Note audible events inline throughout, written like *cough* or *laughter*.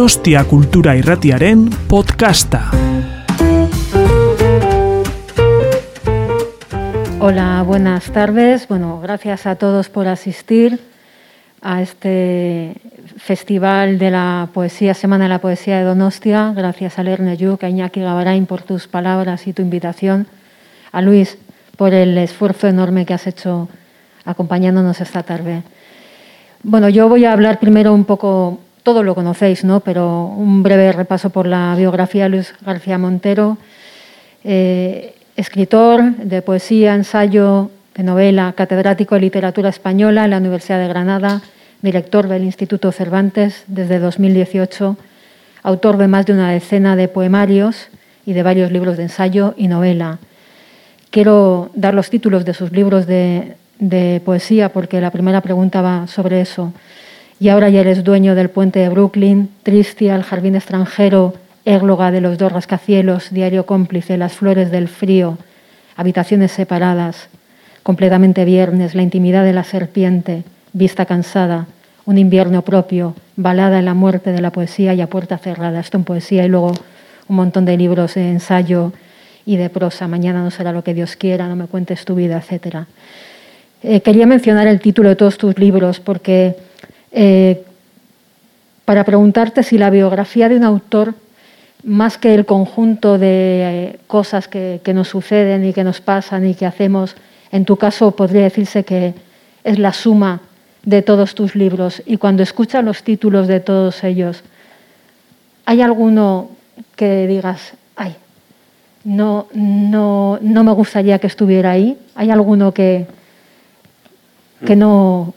Donostia Cultura Irratiaren podcasta. Hola, buenas tardes. Bueno, gracias a todos por asistir a este Festival de la Poesía, Semana de la Poesía de Donostia. Gracias a Lerner Yuk, a Iñaki Gabarain por tus palabras y tu invitación. A Luis por el esfuerzo enorme que has hecho acompañándonos esta tarde. Bueno, yo voy a hablar primero un poco, todo lo conocéis, ¿no? Pero un breve repaso por la biografía de Luis García Montero. Eh, escritor de poesía, ensayo, de novela, catedrático de literatura española en la Universidad de Granada, director del Instituto Cervantes desde 2018, autor de más de una decena de poemarios y de varios libros de ensayo y novela. Quiero dar los títulos de sus libros de, de poesía porque la primera pregunta va sobre eso. Y ahora ya eres dueño del puente de Brooklyn, Tristia, el jardín extranjero, égloga de los dos rascacielos, diario cómplice, las flores del frío, habitaciones separadas, completamente viernes, la intimidad de la serpiente, vista cansada, un invierno propio, balada en la muerte de la poesía y a puerta cerrada. Esto en poesía y luego un montón de libros de ensayo y de prosa. Mañana no será lo que Dios quiera, no me cuentes tu vida, etc. Eh, quería mencionar el título de todos tus libros porque eh, para preguntarte si la biografía de un autor, más que el conjunto de eh, cosas que, nos suceden y que nos pasan y que hacemos, en tu caso podría decirse que es la suma de todos tus libros. Y cuando escuchas los títulos de todos ellos, ¿hay alguno que digas, ay, no, no, no me gustaría que estuviera ahí? ¿Hay alguno que, que no...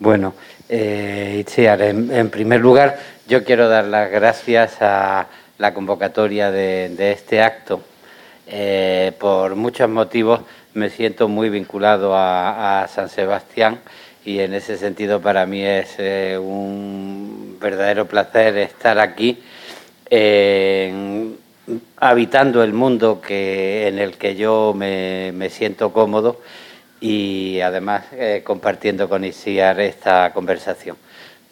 Bueno, eh, Itziar, en, primer lugar, yo quiero dar las gracias a la convocatoria de, este acto. Eh, por muchos motivos me siento muy vinculado a, San Sebastián y en ese sentido para mí es eh, un verdadero placer estar aquí habitando el mundo que, en el que yo me siento cómodo y además eh, compartiendo con Isiar esta conversación.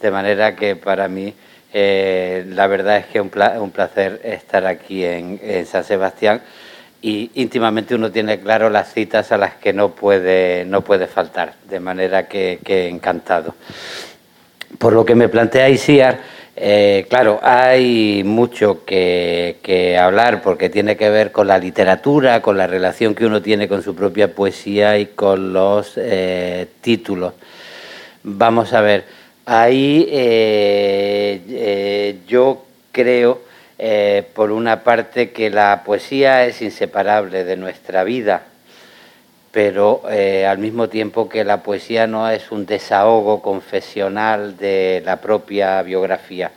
De manera que para mí eh, la verdad es que es un, pla un placer estar aquí en, San Sebastián y íntimamente uno tiene claro las citas a las que no puede, no puede faltar, de manera que encantado. Por lo que me plantea Isiar, eh, claro, hay mucho que, hablar porque tiene que ver con la literatura, con la relación que uno tiene con su propia poesía y con los eh, títulos. Vamos a ver, ahí eh, eh yo creo, por una parte, que la poesía es inseparable de nuestra vida, pero eh, al mismo tiempo que la poesía no es un desahogo confesional de la propia biografía.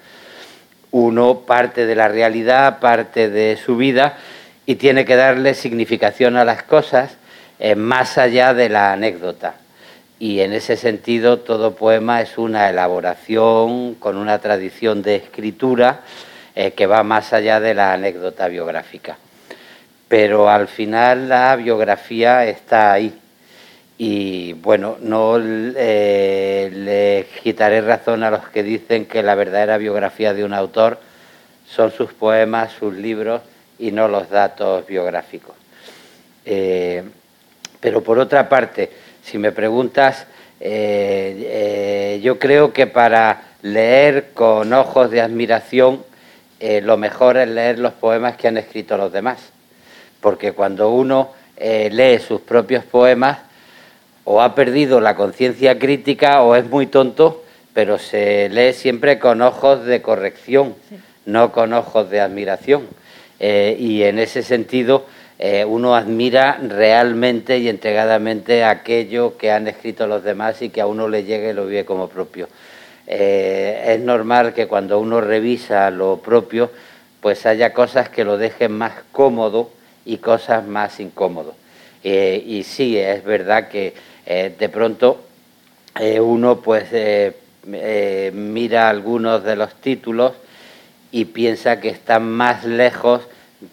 Uno parte de la realidad, parte de su vida y tiene que darle significación a las cosas eh, más allá de la anécdota. Y en ese sentido todo poema es una elaboración con una tradición de escritura eh, que va más allá de la anécdota biográfica pero al final la biografía está ahí. Y bueno, no eh, le quitaré razón a los que dicen que la verdadera biografía de un autor son sus poemas, sus libros y no los datos biográficos. Eh, pero por otra parte, si me preguntas, eh, eh yo creo que para leer con ojos de admiración, lo mejor es leer los poemas que han escrito los demás porque cuando uno eh, lee sus propios poemas o ha perdido la conciencia crítica o es muy tonto, pero se lee siempre con ojos de corrección, sí. no con ojos de admiración. Eh, y en ese sentido eh, uno admira realmente y entregadamente aquello que han escrito los demás y que a uno le llegue y lo vive como propio. Eh, es normal que cuando uno revisa lo propio, pues haya cosas que lo dejen más cómodo y cosas más incómodas. Eh, y sí, es verdad que eh, de pronto eh, uno pues mira algunos de los títulos y piensa que están más lejos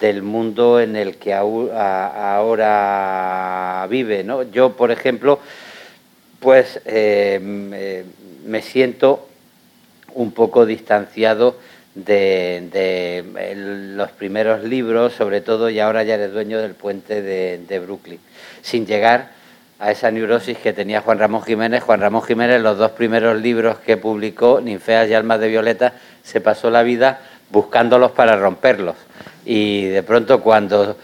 del mundo en el que ahora vive. ¿no? Yo, por ejemplo, pues me siento un poco distanciado de, los primeros libros, sobre todo, y ahora ya eres dueño del puente de, Brooklyn, sin llegar a esa neurosis que tenía Juan Ramón Jiménez. Juan Ramón Jiménez, los dos primeros libros que publicó, Ninfeas y Almas de Violeta, se pasó la vida buscándolos para romperlos. Y de pronto cuando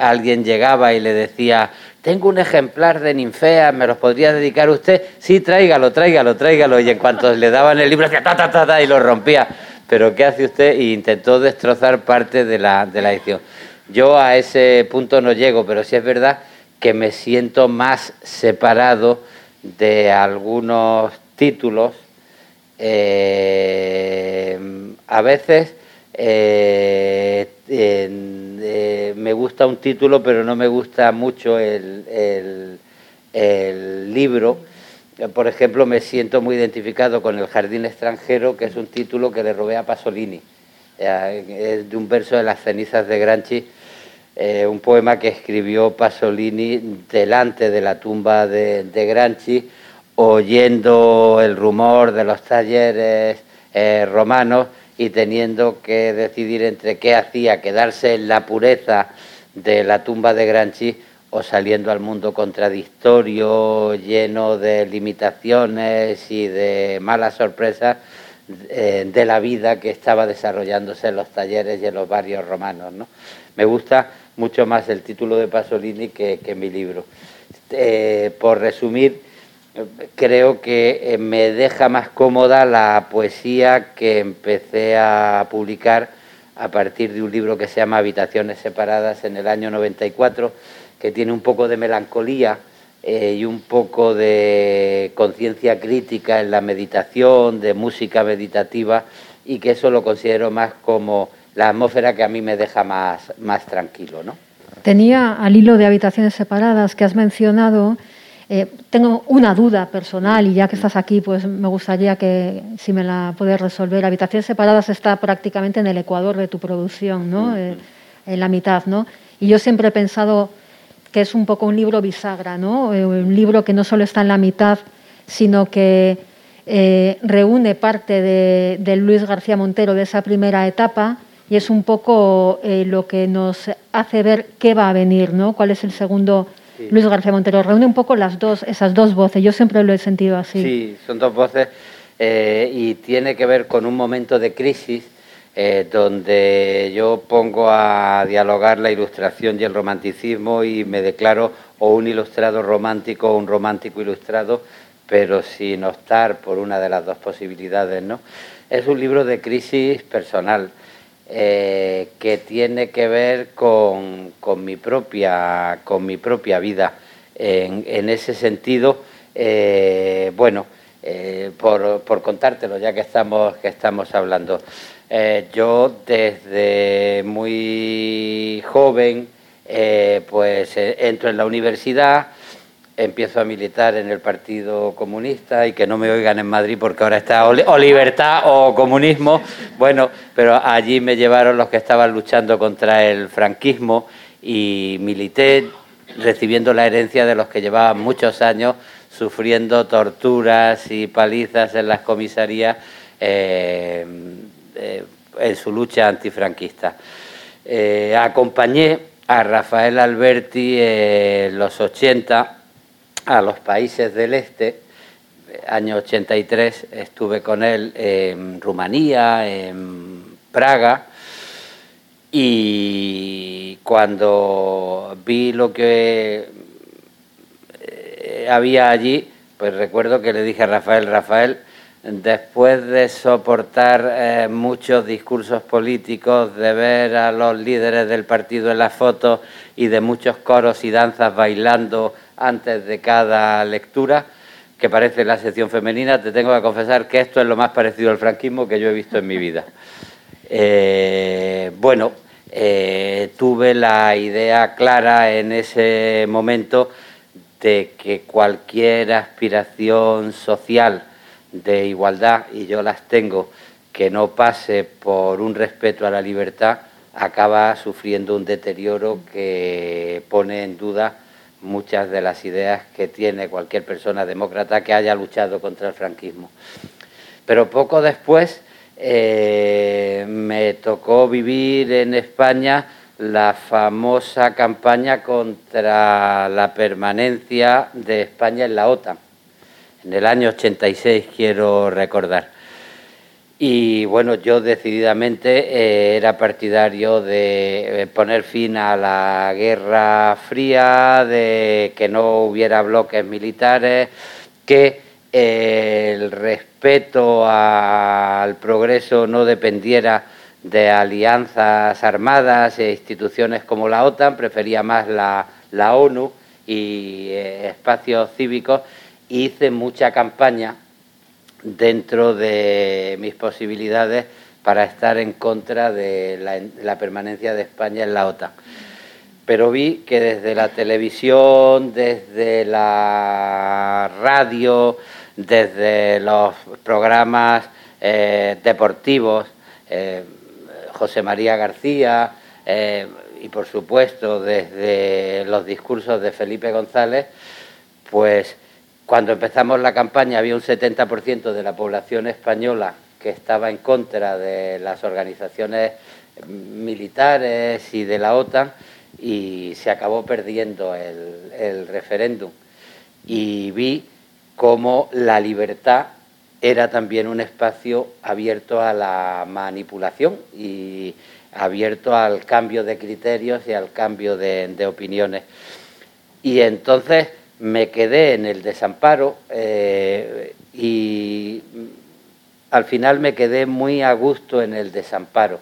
alguien llegaba y le decía, tengo un ejemplar de Ninfeas, ¿me los podría dedicar usted? Sí, tráigalo, tráigalo, tráigalo. Y en cuanto le daban el libro, hacía ta, ta, ta, ta, y lo rompía pero ¿qué hace usted? Y intentó destrozar parte de la, de la edición. Yo a ese punto no llego, pero sí es verdad que me siento más separado de algunos títulos. Eh, a veces eh, eh, me gusta un título, pero no me gusta mucho el, el libro por ejemplo, me siento muy identificado con El Jardín extranjero, que es un título que le robé a Pasolini. Es de un verso de las cenizas de Granchi, eh, un poema que escribió Pasolini delante de la tumba de, Granchi, oyendo el rumor de los talleres eh, romanos y teniendo que decidir entre qué hacía, quedarse en la pureza de la tumba de Granchi o saliendo al mundo contradictorio, lleno de limitaciones y de malas sorpresas eh, de la vida que estaba desarrollándose en los talleres y en los barrios romanos. ¿no? Me gusta mucho más el título de Pasolini que, mi libro. Eh, por resumir, creo que eh, me deja más cómoda la poesía que empecé a publicar a partir de un libro que se llama Habitaciones Separadas en el año 94 que tiene un poco de melancolía eh, y un poco de conciencia crítica en la meditación, de música meditativa, y que eso lo considero más como la atmósfera que a mí me deja más, más tranquilo. ¿no? Tenía al hilo de habitaciones separadas que has mencionado, eh, tengo una duda personal y ya que estás aquí, pues me gustaría que si me la puedes resolver. Habitaciones separadas está prácticamente en el ecuador de tu producción, ¿no? Eh, en la mitad, ¿no? Y yo siempre he pensado que es un poco un libro bisagra, ¿no? Eh, un libro que no solo está en la mitad, sino que eh, reúne parte de, Luis García Montero de esa primera etapa y es un poco eh, lo que nos hace ver qué va a venir, ¿no? cuál es el segundo Luis García Montero. Reúne un poco las dos, esas dos voces, yo siempre lo he sentido así. Sí, son dos voces y tiene que ver con un momento de crisis eh, donde yo pongo a dialogar la ilustración y el romanticismo y me declaro o un ilustrado romántico o un romántico ilustrado, pero sin optar por una de las dos posibilidades. ¿no? Es un libro de crisis personal eh, que tiene que ver con, mi, propia, con mi propia vida. En, ese sentido, eh, bueno, por, por, contártelo, ya que estamos, que estamos hablando. Eh, yo desde muy joven eh, pues eh, entro en la universidad, empiezo a militar en el Partido Comunista y que no me oigan en Madrid porque ahora está o, libertad o comunismo, bueno, pero allí me llevaron los que estaban luchando contra el franquismo y milité recibiendo la herencia de los que llevaban muchos años sufriendo torturas y palizas en las comisarías en su lucha antifranquista. Eh, acompañé a Rafael Alberti en los 80 a los países del este. Año 83 estuve con él en Rumanía, en Praga, y cuando vi lo que eh, había allí, pues recuerdo que le dije a Rafael, Rafael, después de soportar eh, muchos discursos políticos, de ver a los líderes del partido en las fotos y de muchos coros y danzas bailando antes de cada lectura, que parece la sección femenina, te tengo que confesar que esto es lo más parecido al franquismo que yo he visto en mi vida. Eh, bueno, eh, tuve la idea clara en ese momento de que cualquier aspiración social, de igualdad, y yo las tengo, que no pase por un respeto a la libertad, acaba sufriendo un deterioro que pone en duda muchas de las ideas que tiene cualquier persona demócrata que haya luchado contra el franquismo. Pero poco después eh, me tocó vivir en España la famosa campaña contra la permanencia de España en la OTAN, en el año 86 quiero recordar. Y bueno, yo decididamente eh, era partidario de eh, poner fin a la Guerra Fría, de que no hubiera bloques militares, que eh, el respeto al progreso no dependiera de alianzas armadas e instituciones como la OTAN, prefería más la, la ONU y espacios cívicos. Hice mucha campaña dentro de mis posibilidades para estar en contra de la, permanencia de España en la OTAN. Pero vi que desde la televisión, desde la radio, desde los programas eh, deportivos, eh, José María García eh, y por supuesto desde los discursos de Felipe González, pues cuando empezamos la campaña había un 70% de la población española que estaba en contra de las organizaciones militares y de la OTAN y se acabó perdiendo el, referéndum. Y vi cómo la libertad era también un espacio abierto a la manipulación y abierto al cambio de criterios y al cambio de, de opiniones. Y entonces me quedé en el desamparo eh, y al final me quedé muy a gusto en el desamparo.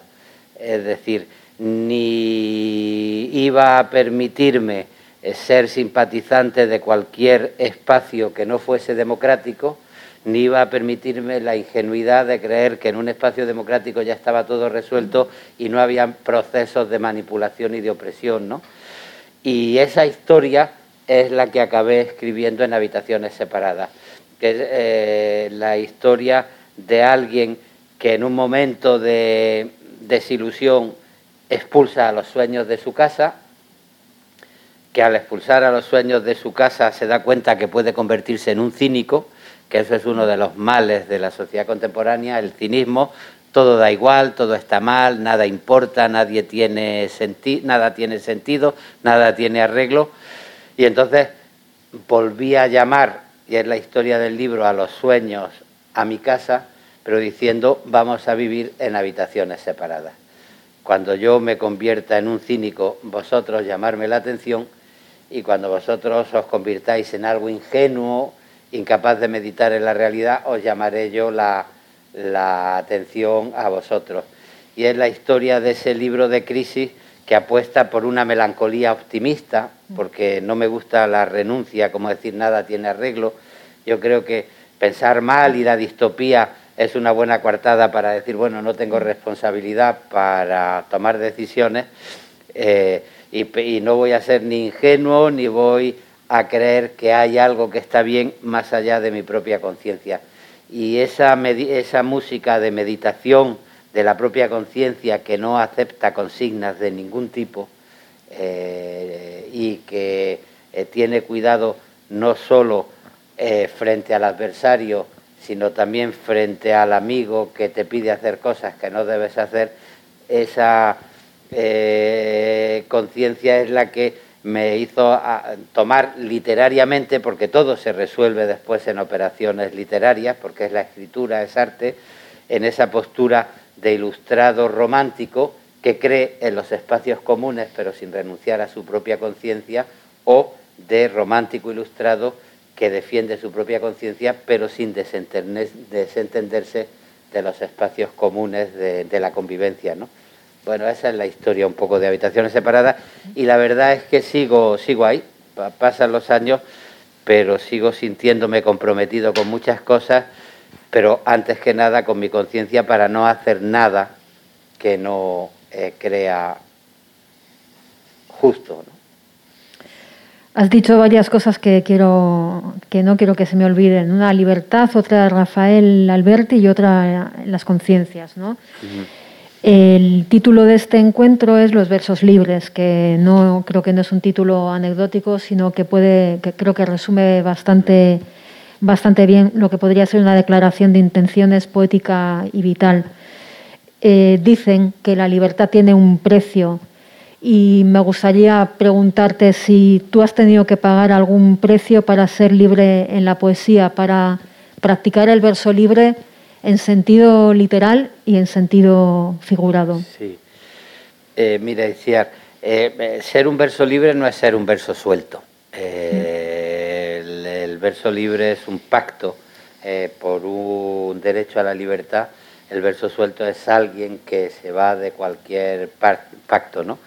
Es decir, ni iba a permitirme eh, ser simpatizante de cualquier espacio que no fuese democrático, ni iba a permitirme la ingenuidad de creer que en un espacio democrático ya estaba todo resuelto y no había procesos de manipulación y de opresión. ¿no? Y esa historia es la que acabé escribiendo en Habitaciones Separadas, que es eh, la historia de alguien que en un momento de desilusión expulsa a los sueños de su casa, que al expulsar a los sueños de su casa se da cuenta que puede convertirse en un cínico, que eso es uno de los males de la sociedad contemporánea, el cinismo, todo da igual, todo está mal, nada importa, nadie tiene nada tiene sentido, nada tiene arreglo. Y entonces volví a llamar, y es la historia del libro, a los sueños a mi casa, pero diciendo vamos a vivir en habitaciones separadas. Cuando yo me convierta en un cínico, vosotros llamarme la atención y cuando vosotros os convirtáis en algo ingenuo, incapaz de meditar en la realidad, os llamaré yo la, la atención a vosotros. Y es la historia de ese libro de crisis que apuesta por una melancolía optimista, porque no me gusta la renuncia, como decir nada tiene arreglo. Yo creo que pensar mal y la distopía es una buena coartada para decir, bueno, no tengo responsabilidad para tomar decisiones eh, y, no voy a ser ni ingenuo ni voy a creer que hay algo que está bien más allá de mi propia conciencia. Y esa, esa música de meditación, de la propia conciencia que no acepta consignas de ningún tipo eh, y que eh, tiene cuidado no solo eh, frente al adversario, sino también frente al amigo que te pide hacer cosas que no debes hacer, esa conciencia es la que me hizo tomar literariamente, porque todo se resuelve después en operaciones literarias, porque es la escritura, es arte, en esa postura de ilustrado romántico que cree en los espacios comunes pero sin renunciar a su propia conciencia o de romántico ilustrado que defiende su propia conciencia pero sin desentenderse de los espacios comunes de, la convivencia. ¿no? Bueno, esa es la historia un poco de habitaciones separadas y la verdad es que sigo, sigo ahí, pasan los años, pero sigo sintiéndome comprometido con muchas cosas pero antes que nada con mi conciencia para no hacer nada que no eh, crea justo. Has dicho varias cosas que quiero que no quiero que se me olviden. Una libertad, otra Rafael Alberti y otra las conciencias. ¿no? El título de este encuentro es Los versos libres, que no creo que no es un título anecdótico, sino que puede, que creo que resume bastante bastante bien lo que podría ser una declaración de intenciones poética y vital. Eh, dicen que la libertad tiene un precio y me gustaría preguntarte si tú has tenido que pagar algún precio para ser libre en la poesía, para practicar el verso libre en sentido literal y en sentido figurado. Sí. Eh, mira, Iciar, eh, ser un verso libre no es ser un verso suelto. el, verso libre es un pacto por un derecho a la libertad el verso suelto es alguien que se va de cualquier pacto, ¿no?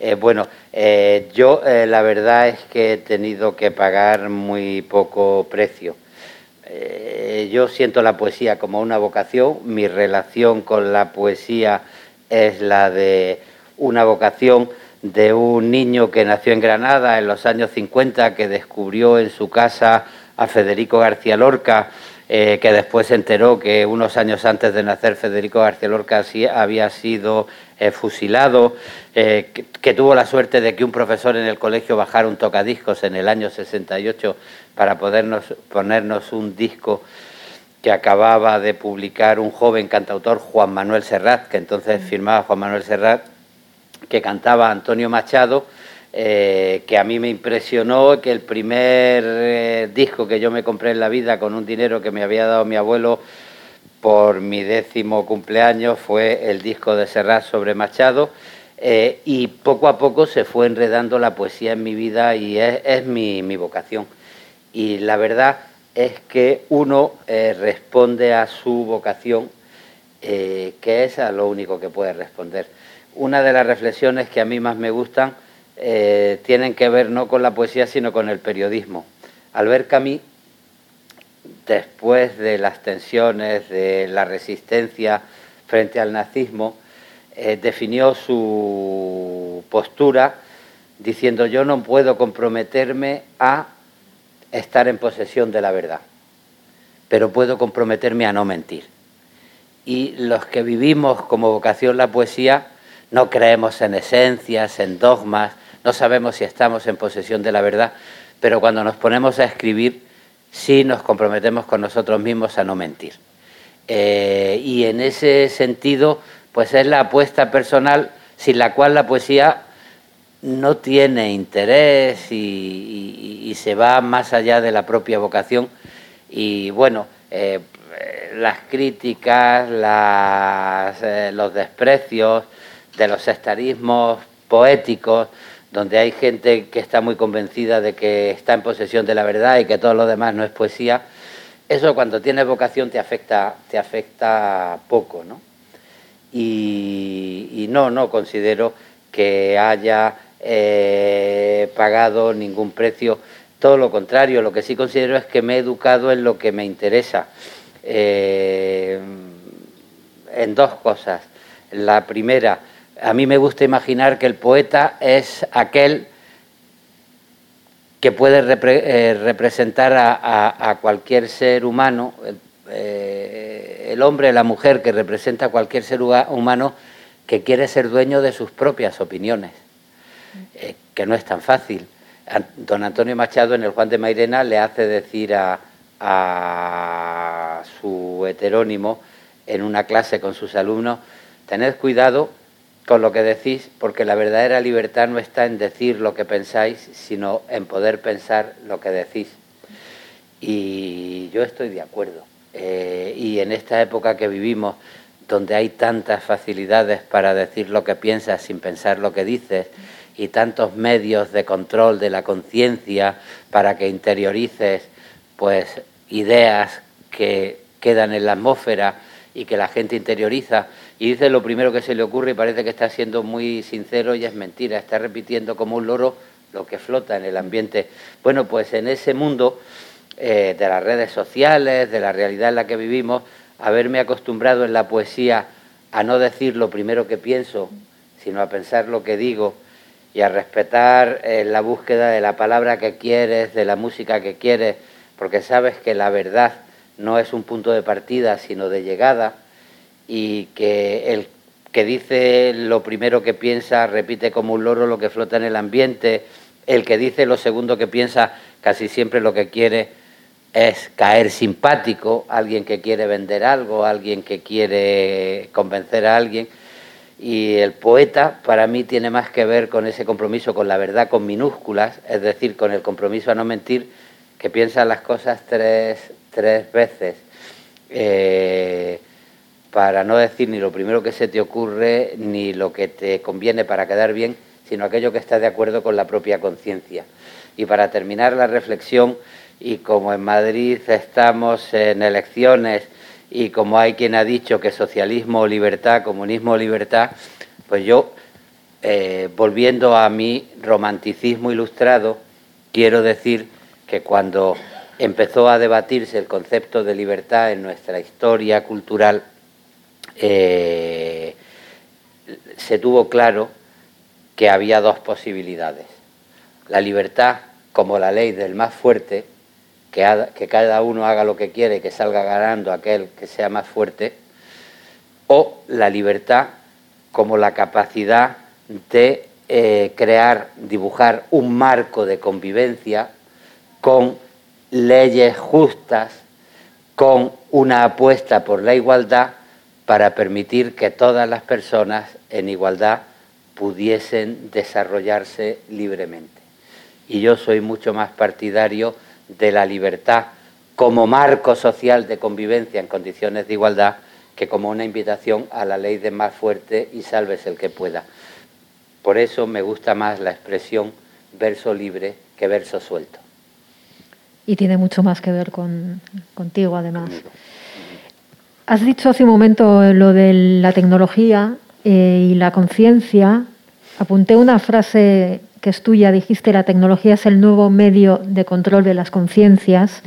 Eh, bueno, eh, yo eh, la verdad es que he tenido que pagar muy poco precio. yo siento la poesía como una vocación, mi relación con la poesía es la de una vocación de un niño que nació en Granada en los años 50, que descubrió en su casa a Federico García Lorca, eh, que después se enteró que unos años antes de nacer Federico García Lorca había sido eh, fusilado, eh, que, tuvo la suerte de que un profesor en el colegio bajara un tocadiscos en el año 68 para podernos, ponernos un disco que acababa de publicar un joven cantautor, Juan Manuel Serrat, que entonces firmaba Juan Manuel Serrat, que cantaba Antonio Machado, eh, que a mí me impresionó que el primer eh, disco que yo me compré en la vida con un dinero que me había dado mi abuelo por mi décimo cumpleaños fue el disco de Serrat sobre Machado eh, y poco a poco se fue enredando la poesía en mi vida y es, mi, vocación. Y la verdad es que uno responde a su vocación, que es a lo único que puede responder. Una de las reflexiones que a mí más me gustan eh, tienen que ver no con la poesía, sino con el periodismo. Albert Camus, después de las tensiones, de la resistencia frente al nazismo, eh, definió su postura diciendo yo no puedo comprometerme a estar en posesión de la verdad, pero puedo comprometerme a no mentir. Y los que vivimos como vocación la poesía no creemos en esencias, en dogmas, no sabemos si estamos en posesión de la verdad, pero cuando nos ponemos a escribir, sí nos comprometemos con nosotros mismos a no mentir. Eh, y en ese sentido, pues es la apuesta personal sin la cual la poesía no tiene interés y, se va más allá de la propia vocación. Y bueno, eh, las críticas, eh, los desprecios de los estarismos poéticos, donde hay gente que está muy convencida de que está en posesión de la verdad y que todo lo demás no es poesía, eso cuando tienes vocación te afecta, te afecta poco, ¿no? Y, no, no considero que haya eh, pagado ningún precio, todo lo contrario, lo que sí considero es que me he educado en lo que me interesa, eh, en dos cosas. La primera, a mí me gusta imaginar que el poeta es aquel que puede eh, representar a, cualquier ser humano, eh, el, hombre, la mujer que representa a cualquier ser humano que quiere ser dueño de sus propias opiniones, eh, que no es tan fácil. Don Antonio Machado en el Juan de Mairena le hace decir a, a su heterónimo en una clase con sus alumnos, tened cuidado con lo que decís, porque la verdadera libertad no está en decir lo que pensáis, sino en poder pensar lo que decís. Y yo estoy de acuerdo. Eh, y en esta época que vivimos, donde hay tantas facilidades para decir lo que piensas sin pensar lo que dices, y tantos medios de control de la conciencia para que interiorices pues ideas que quedan en la atmósfera y que la gente interioriza y dice lo primero que se le ocurre y parece que está siendo muy sincero y es mentira, está repitiendo como un loro lo que flota en el ambiente. Bueno, pues en ese mundo eh, de las redes sociales, de la realidad en la que vivimos, haberme acostumbrado en la poesía a no decir lo primero que pienso, sino a pensar lo que digo y a respetar eh, la búsqueda de la palabra que quieres, de la música que quieres, porque sabes que la verdad no es un punto de partida, sino de llegada, y que el que dice lo primero que piensa repite como un loro lo que flota en el ambiente, el que dice lo segundo que piensa casi siempre lo que quiere es caer simpático, alguien que quiere vender algo, alguien que quiere convencer a alguien. Y el poeta para mí tiene más que ver con ese compromiso con la verdad con minúsculas, es decir, con el compromiso a no mentir, que piensa las cosas tres, tres veces. Eh, para no decir ni lo primero que se te ocurre, ni lo que te conviene para quedar bien, sino aquello que está de acuerdo con la propia conciencia. Y para terminar la reflexión, y como en Madrid estamos en elecciones y como hay quien ha dicho que socialismo o libertad, comunismo o libertad, pues yo, eh, volviendo a mi romanticismo ilustrado, quiero decir que cuando empezó a debatirse el concepto de libertad en nuestra historia cultural, eh, se tuvo claro que había dos posibilidades. La libertad como la ley del más fuerte, que, cada uno haga lo que quiere que salga ganando aquel que sea más fuerte, o la libertad como la capacidad de eh, crear, dibujar un marco de convivencia con leyes justas, con una apuesta por la igualdad para permitir que todas las personas en igualdad pudiesen desarrollarse libremente. Y yo soy mucho más partidario de la libertad como marco social de convivencia en condiciones de igualdad que como una invitación a la ley de más fuerte y salves el que pueda. Por eso me gusta más la expresión verso libre que verso suelto. Y tiene mucho más que ver con, contigo, además. Has dicho hace un momento lo de la tecnología eh, y la conciencia. Apunté una frase que es tuya, dijiste, la tecnología es el nuevo medio de control de las conciencias.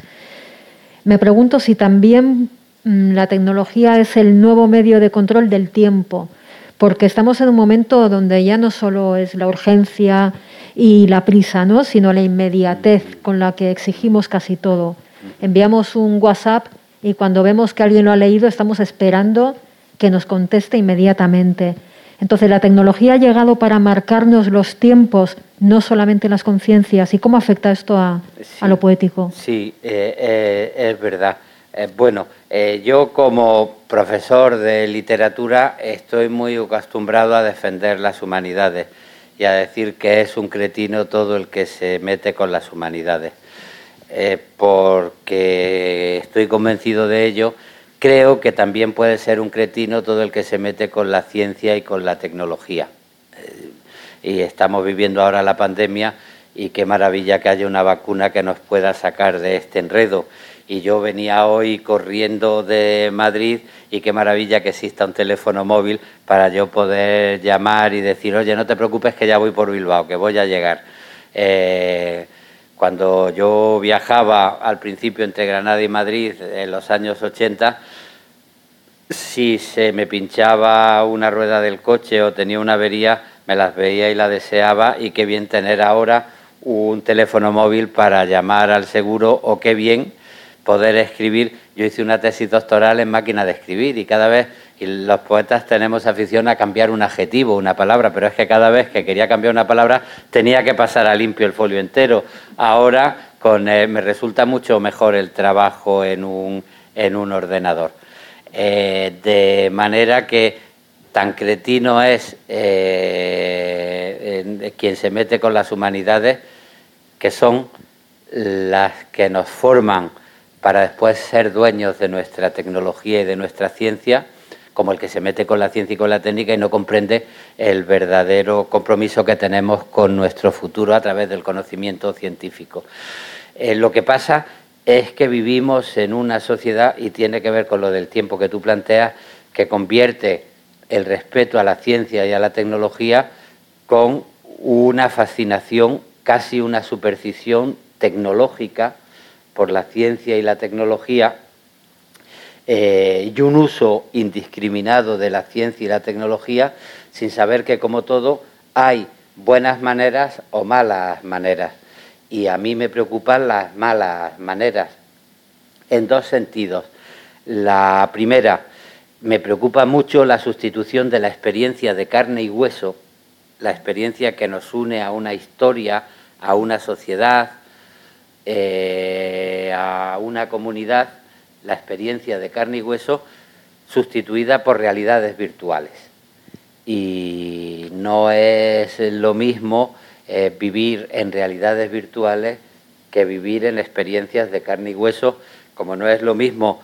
Me pregunto si también mm, la tecnología es el nuevo medio de control del tiempo, porque estamos en un momento donde ya no solo es la urgencia y la prisa, ¿no? sino la inmediatez con la que exigimos casi todo. Enviamos un WhatsApp y cuando vemos que alguien lo ha leído estamos esperando que nos conteste inmediatamente. Entonces, la tecnología ha llegado para marcarnos los tiempos, no solamente las conciencias. ¿Y cómo afecta esto a, lo poético? Sí, eh, eh, es verdad. Eh, bueno, yo como profesor de literatura estoy muy acostumbrado a defender las humanidades y a decir que es un cretino todo el que se mete con las humanidades, porque estoy convencido de ello Creo que también puede ser un cretino todo el que se mete con la ciencia y con la tecnología. Eh, y estamos viviendo ahora la pandemia y qué maravilla que haya una vacuna que nos pueda sacar de este enredo. Y yo venía hoy corriendo de Madrid y qué maravilla que exista un teléfono móvil para yo poder llamar y decir, oye, no te preocupes que ya voy por Bilbao, que voy a llegar. Eh, cuando yo viajaba al principio entre Granada y Madrid en los años 80, si se me pinchaba una rueda del coche o tenía una avería, me las veía y la deseaba y qué bien tener ahora un teléfono móvil para llamar al seguro o qué bien poder escribir. Yo hice una tesis doctoral en máquina de escribir y cada vez y los poetas tenemos afición a cambiar un adjetivo, una palabra, pero es que cada vez que quería cambiar una palabra tenía que pasar a limpio el folio entero. Ahora eh, me resulta mucho mejor el trabajo en un, en un ordenador. Eh, de manera que tan cretino es eh, quien se mete con las humanidades, que son las que nos forman para después ser dueños de nuestra tecnología y de nuestra ciencia, como el que se mete con la ciencia y con la técnica y no comprende el verdadero compromiso que tenemos con nuestro futuro a través del conocimiento científico. Eh, lo que pasa es que vivimos en una sociedad, y tiene que ver con lo del tiempo que tú planteas, que convierte el respeto a la ciencia y a la tecnología con una fascinación, casi una superstición tecnológica por la ciencia y la tecnología eh, y un uso indiscriminado de la ciencia y la tecnología sin saber que como todo hay buenas maneras o malas maneras. Y a mí me preocupan las malas maneras en dos sentidos. La primera, me preocupa mucho la sustitución de la experiencia de carne y hueso, la experiencia que nos une a una historia, a una sociedad, eh, a una comunidad la experiencia de carne y hueso sustituida por realidades virtuales. Y no es lo mismo eh, vivir en realidades virtuales que vivir en experiencias de carne y hueso, como no es lo mismo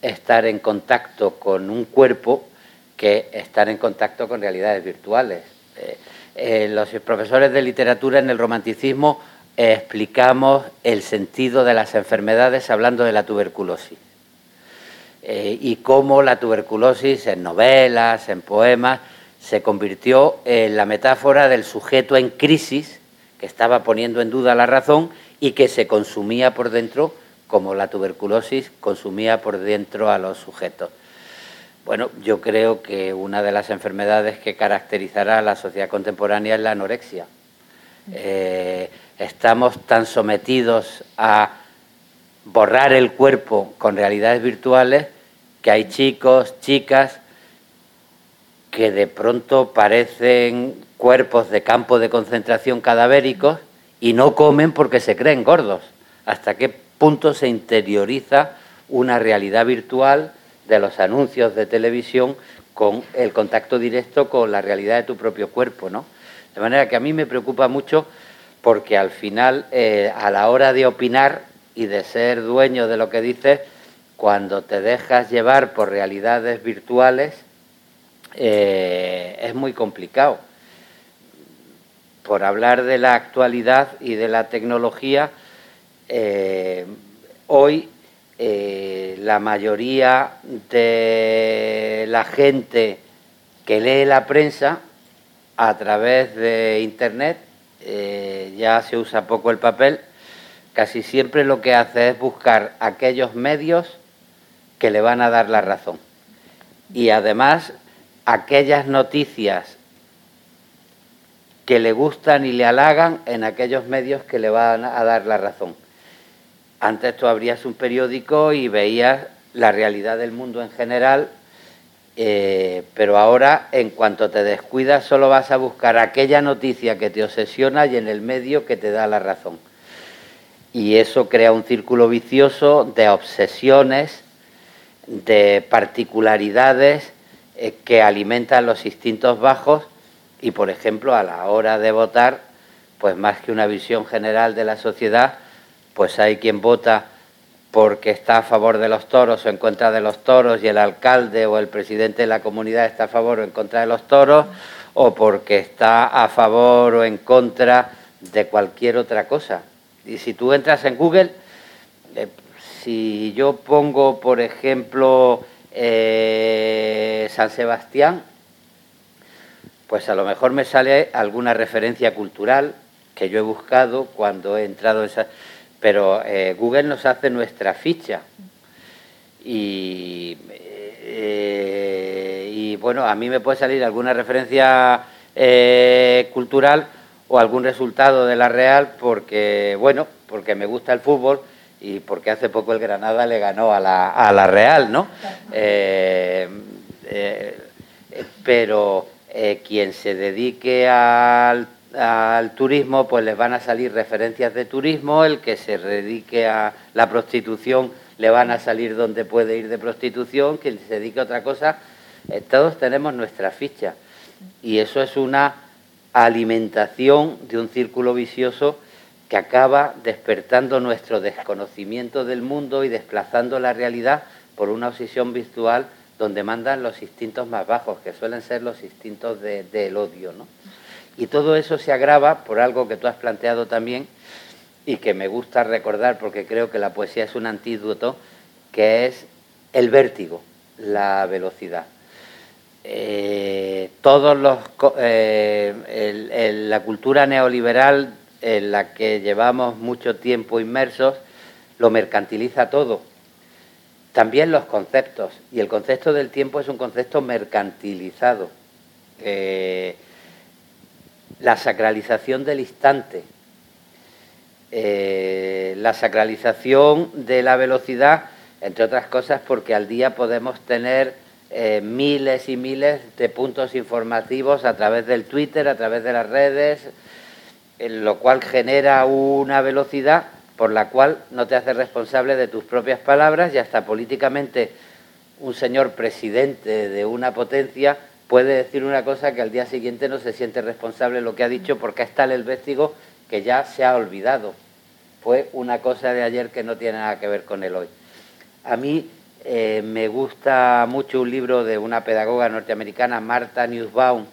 estar en contacto con un cuerpo que estar en contacto con realidades virtuales. Eh, eh, los profesores de literatura en el romanticismo explicamos el sentido de las enfermedades hablando de la tuberculosis. Eh, y cómo la tuberculosis en novelas, en poemas, se convirtió en la metáfora del sujeto en crisis que estaba poniendo en duda la razón y que se consumía por dentro como la tuberculosis consumía por dentro a los sujetos. Bueno, yo creo que una de las enfermedades que caracterizará a la sociedad contemporánea es la anorexia. Eh, estamos tan sometidos a borrar el cuerpo con realidades virtuales que hay chicos, chicas que de pronto parecen cuerpos de campo de concentración cadavéricos y no comen porque se creen gordos. ¿Hasta qué punto se interioriza una realidad virtual de los anuncios de televisión con el contacto directo con la realidad de tu propio cuerpo, ¿no? De manera que a mí me preocupa mucho porque al final, eh, a la hora de opinar y de ser dueño de lo que dices, cuando te dejas llevar por realidades virtuales, eh, es muy complicado. Por hablar de la actualidad y de la tecnología, eh, hoy eh, la mayoría de la gente que lee la prensa a través de Internet, ya se usa poco el papel, casi siempre lo que hace es buscar aquellos medios que le van a dar la razón. Y además aquellas noticias que le gustan y le halagan en aquellos medios que le van a dar la razón. Antes tú abrías un periódico y veías la realidad del mundo en general, eh, pero ahora en cuanto te descuidas solo vas a buscar aquella noticia que te obsesiona y en el medio que te da la razón. Y eso crea un círculo vicioso de obsesiones, de particularidades eh, que alimentan los instintos bajos y, por ejemplo, a la hora de votar, pues más que una visión general de la sociedad, pues hay quien vota porque está a favor de los toros o en contra de los toros y el alcalde o el presidente de la comunidad está a favor o en contra de los toros o porque está a favor o en contra de cualquier otra cosa. Y si tú entras en Google, eh, si yo pongo, por ejemplo, eh, San Sebastián, pues a lo mejor me sale alguna referencia cultural que yo he buscado cuando he entrado en esa pero eh, Google nos hace nuestra ficha. Y, eh, y, bueno, a mí me puede salir alguna referencia cultural o algún resultado de la Real porque, bueno, porque me gusta el fútbol y porque hace poco el Granada le ganó a la, a la Real, ¿no? pero quien se dedique al al turismo, pues les van a salir referencias de turismo, el que se dedique a la prostitución le van a salir donde puede ir de prostitución, quien se dedique a otra cosa, eh, todos tenemos nuestra ficha. Y eso es una alimentación de un círculo vicioso que acaba despertando nuestro desconocimiento del mundo y desplazando la realidad por una obsesión virtual donde mandan los instintos más bajos, que suelen ser los instintos del odio, ¿no? Y todo eso se agrava por algo que tú has planteado también y que me gusta recordar porque creo que la poesía es un antídoto, que es el vértigo, la velocidad. Eh, todos los eh, la cultura neoliberal en la que llevamos mucho tiempo inmersos lo mercantiliza todo. También los conceptos. Y el concepto del tiempo es un concepto mercantilizado. Eh, la sacralización del instante, eh, la sacralización de la velocidad, entre otras cosas porque al día podemos tener eh, miles y miles de puntos informativos a través del Twitter, a través de las redes, lo cual genera una velocidad por la cual no te haces responsable de tus propias palabras y hasta políticamente un señor presidente de una potencia puede decir una cosa que al día siguiente no se siente responsable de lo que ha dicho porque es tal el vértigo que ya se ha olvidado. Fue una cosa de ayer que no tiene nada que ver con el hoy. A mí eh, me gusta mucho un libro de una pedagoga norteamericana, Marta Nussbaum,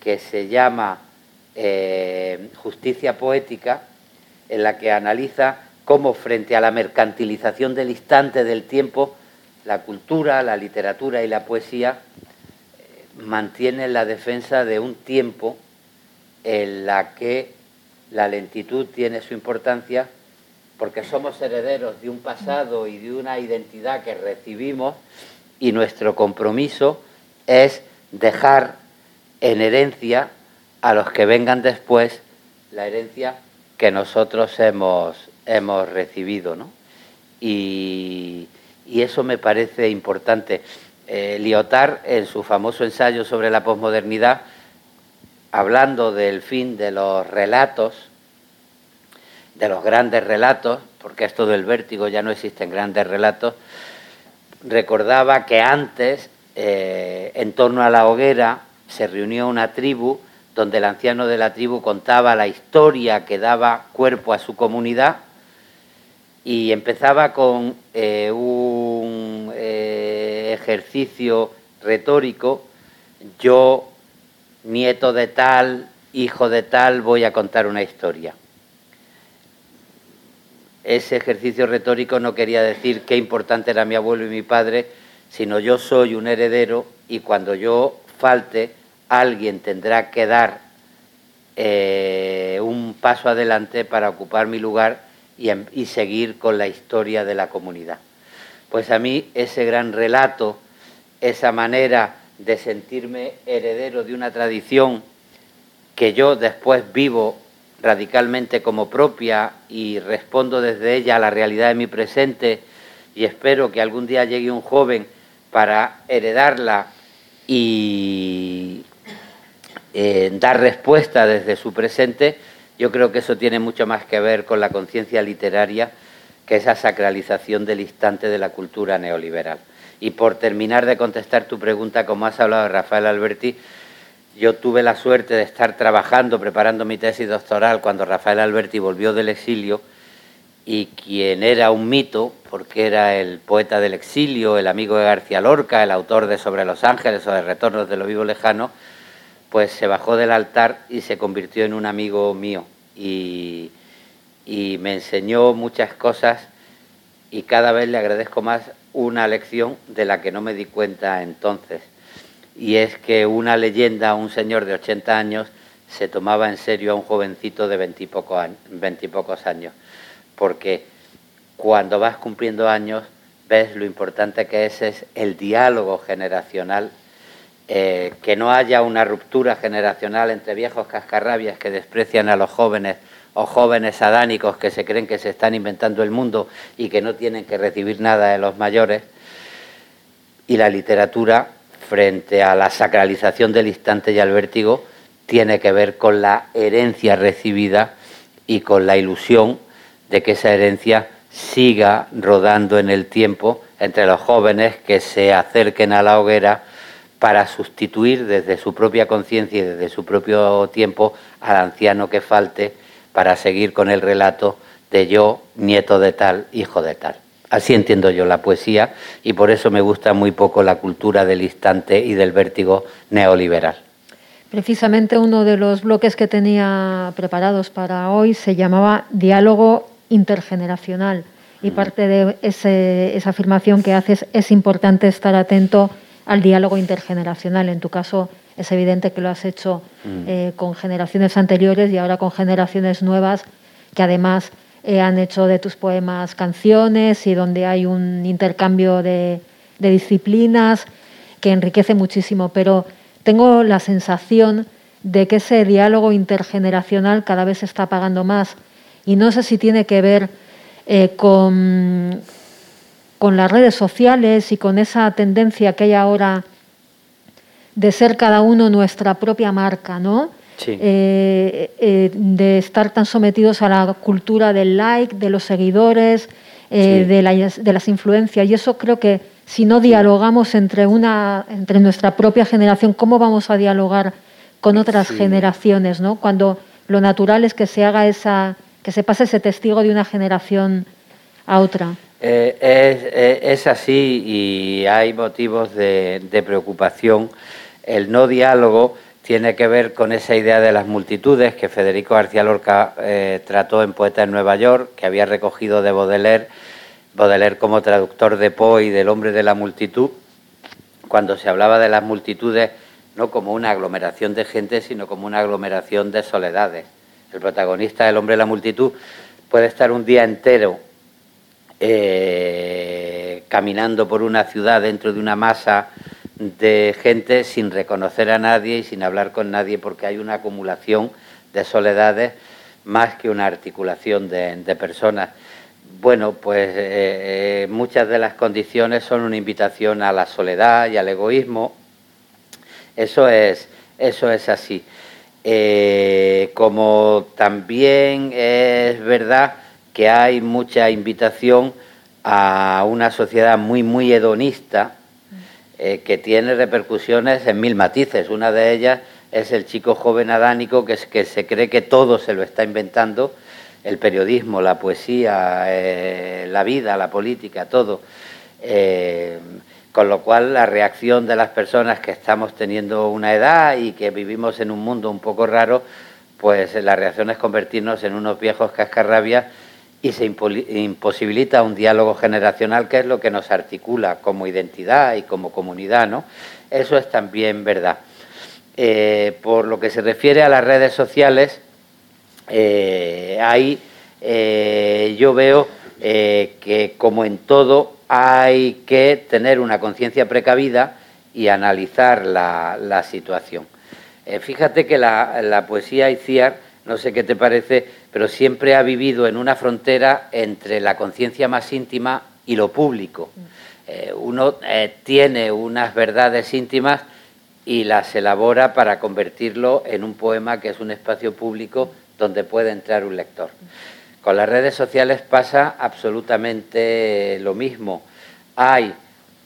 que se llama eh, Justicia Poética, en la que analiza cómo frente a la mercantilización del instante del tiempo, la cultura, la literatura y la poesía eh, mantienen la defensa de un tiempo en la que la lentitud tiene su importancia porque somos herederos de un pasado y de una identidad que recibimos y nuestro compromiso es dejar en herencia a los que vengan después la herencia que nosotros hemos, hemos recibido. ¿no? Y, eso me parece importante. Eh, Lyotard, en su famoso ensayo sobre la posmodernidad, hablando del fin de los relatos, de los grandes relatos, porque esto del vértigo ya no existen grandes relatos, recordaba que antes, eh, en torno a la hoguera, se reunió una tribu donde el anciano de la tribu contaba la historia que daba cuerpo a su comunidad y empezaba con eh, un eh, ejercicio retórico, yo, nieto de tal, hijo de tal, voy a contar una historia. Ese ejercicio retórico no quería decir qué importante era mi abuelo y mi padre, sino yo soy un heredero y cuando yo falte, alguien tendrá que dar eh, un paso adelante para ocupar mi lugar y, y seguir con la historia de la comunidad. Pues a mí ese gran relato, esa manera de sentirme heredero de una tradición que yo después vivo radicalmente como propia y respondo desde ella a la realidad de mi presente y espero que algún día llegue un joven para heredarla y eh, dar respuesta desde su presente, yo creo que eso tiene mucho más que ver con la conciencia literaria que esa sacralización del instante de la cultura neoliberal. Y por terminar de contestar tu pregunta, como has hablado de Rafael Alberti, yo tuve la suerte de estar trabajando, preparando mi tesis doctoral cuando Rafael Alberti volvió del exilio y quien era un mito, porque era el poeta del exilio, el amigo de García Lorca, el autor de Sobre los Ángeles o de Retornos de lo Vivo Lejano, pues se bajó del altar y se convirtió en un amigo mío. Y, me enseñó muchas cosas y cada vez le agradezco más una lección de la que no me di cuenta entonces. Y es que una leyenda, un señor de 80 años, se tomaba en serio a un jovencito de veintipocos años, porque cuando vas cumpliendo años ves lo importante que es, es el diálogo generacional, eh, que no haya una ruptura generacional entre viejos cascarrabias que desprecian a los jóvenes o jóvenes adánicos que se creen que se están inventando el mundo y que no tienen que recibir nada de los mayores, y la literatura frente a la sacralización del instante y al vértigo tiene que ver con la herencia recibida y con la ilusión de que esa herencia siga rodando en el tiempo entre los jóvenes que se acerquen a la hoguera para sustituir desde su propia conciencia y desde su propio tiempo al anciano que falte para seguir con el relato de yo, nieto de tal, hijo de tal. Así entiendo yo la poesía y por eso me gusta muy poco la cultura del instante y del vértigo neoliberal. Precisamente uno de los bloques que tenía preparados para hoy se llamaba diálogo intergeneracional y mm. parte de esa afirmación que haces es importante estar atento al diálogo intergeneracional. En tu caso es evidente que lo has hecho mm. eh, con generaciones anteriores y ahora con generaciones nuevas que además eh, han hecho de tus poemas canciones y donde hay un intercambio de, disciplinas que enriquece muchísimo, pero tengo la sensación de que ese diálogo intergeneracional cada vez se está apagando más y no sé si tiene que ver eh, con, con las redes sociales y con esa tendencia que hay ahora de ser cada uno nuestra propia marca, ¿no? eh, de estar tan sometidos a la cultura del like, de los seguidores, de, de las influencias. Y eso creo que si no dialogamos entre, una, entre nuestra propia generación, ¿cómo vamos a dialogar con otras generaciones? ¿no? Cuando lo natural es que se haga esa, que se pase ese testigo de una generación a otra. Eh, eh, es, así y hay motivos de, preocupación. El no diálogo tiene que ver con esa idea de las multitudes que Federico García Lorca eh, trató en Poeta en Nueva York, que había recogido de Baudelaire Baudelaire como traductor de Poe y del hombre de la multitud, cuando se hablaba de las multitudes no como una aglomeración de gente, sino como una aglomeración de soledades. El protagonista del hombre de la multitud puede estar un día entero eh, caminando por una ciudad dentro de una masa de gente sin reconocer a nadie y sin hablar con nadie porque hay una acumulación de soledades más que una articulación de personas. Bueno, pues eh, eh, muchas de las condiciones son una invitación a la soledad y al egoísmo. Eso es, eso es así. Como también es verdad que hay mucha invitación a una sociedad muy, muy hedonista, que tiene repercusiones en mil matices. Una de ellas es el chico joven adánico que, que se cree que todo se lo está inventando el periodismo, la poesía, eh, la vida, la política, todo. Eh, con lo cual la reacción de las personas que estamos teniendo una edad y que vivimos en un mundo un poco raro, pues la reacción es convertirnos en unos viejos cascarrabias y se imposibilita un diálogo generacional que es lo que nos articula como identidad y como comunidad, ¿no? Eso es también verdad. Eh, por lo que se refiere a las redes sociales, eh, ahí eh, yo veo eh, que como en todo hay que tener una conciencia precavida y analizar la, situación. fíjate que la, poesía Iciar, no sé qué te parece, pero siempre ha vivido en una frontera entre la conciencia más íntima y lo público. uno tiene unas verdades íntimas y las elabora para convertirlo en un poema que es un espacio público donde puede entrar un lector. Con las redes sociales pasa absolutamente lo mismo. Hay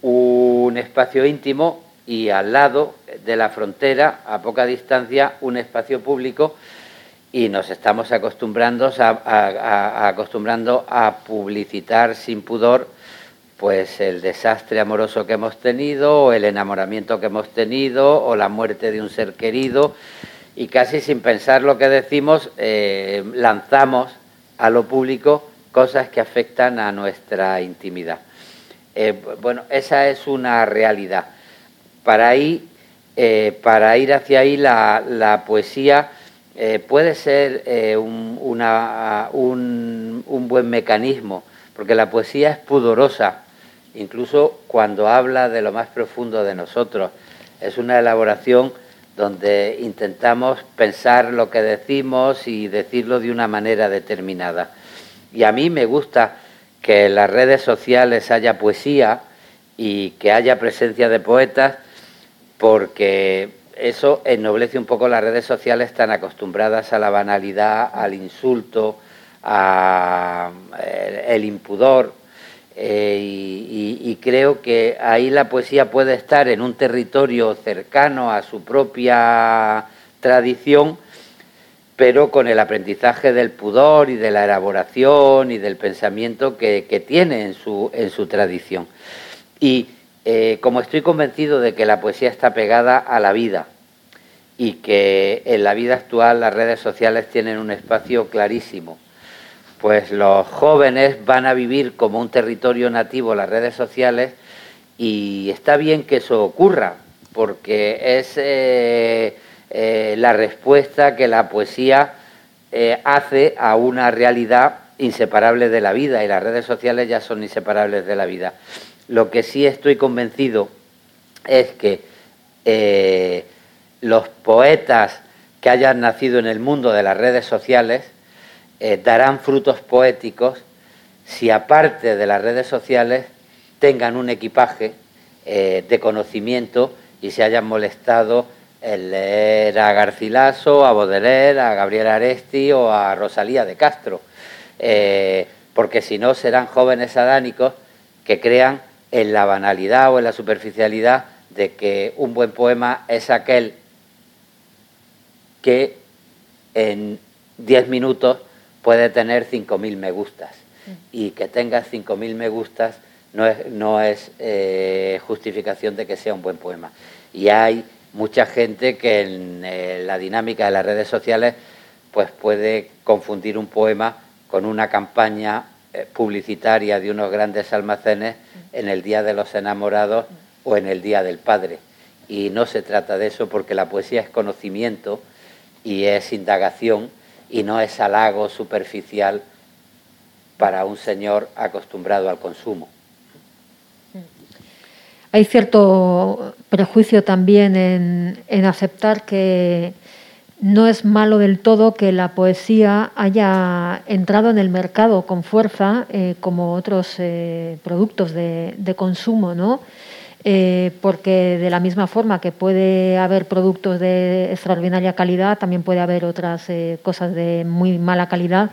un espacio íntimo y al lado de la frontera, a poca distancia, un espacio público y nos estamos acostumbrando a, acostumbrando a publicitar sin pudor pues el desastre amoroso que hemos tenido, o el enamoramiento que hemos tenido, o la muerte de un ser querido, y casi sin pensar lo que decimos, eh, lanzamos a lo público cosas que afectan a nuestra intimidad. Eh, bueno, esa es una realidad. Para, eh, para ir hacia ahí la, poesía puede ser un, un buen mecanismo, porque la poesía es pudorosa, incluso cuando habla de lo más profundo de nosotros. Es una elaboración donde intentamos pensar lo que decimos y decirlo de una manera determinada. Y a mí me gusta que en las redes sociales haya poesía y que haya presencia de poetas, porque eso ennoblece un poco las redes sociales tan acostumbradas a la banalidad, al insulto, al eh, impudor. Eh, y, creo que ahí la poesía puede estar en un territorio cercano a su propia tradición, pero con el aprendizaje del pudor y de la elaboración y del pensamiento que, tiene en su, en su tradición. Y eh, como estoy convencido de que la poesía está pegada a la vida y que en la vida actual las redes sociales tienen un espacio clarísimo, pues los jóvenes van a vivir como un territorio nativo las redes sociales y está bien que eso ocurra, porque es eh, eh, la respuesta que la poesía hace a una realidad inseparable de la vida y las redes sociales ya son inseparables de la vida. Lo que sí estoy convencido es que los poetas que hayan nacido en el mundo de las redes sociales, eh, darán frutos poéticos si aparte de las redes sociales tengan un equipaje eh, de conocimiento y se hayan molestado el leer a Garcilaso, a Baudelaire, a Gabriel Aresti o a Rosalía de Castro, eh, porque si no serán jóvenes adánicos que crean en la banalidad o en la superficialidad de que un buen poema es aquel que en 10 minutos puede tener 5.000 me gustas y que tenga 5.000 me gustas no es, no es eh, justificación de que sea un buen poema. Y hay mucha gente que en eh, la dinámica de las redes sociales pues puede confundir un poema con una campaña publicitaria de unos grandes almacenes en el Día de los Enamorados o en el Día del Padre. Y no se trata de eso porque la poesía es conocimiento y es indagación y no es halago superficial para un señor acostumbrado al consumo. Hay cierto prejuicio también en, aceptar que no es malo del todo que la poesía haya entrado en el mercado con fuerza, eh, como otros eh, productos de, consumo, ¿no? Eh, porque de la misma forma que puede haber productos de extraordinaria calidad, también puede haber otras cosas de muy mala calidad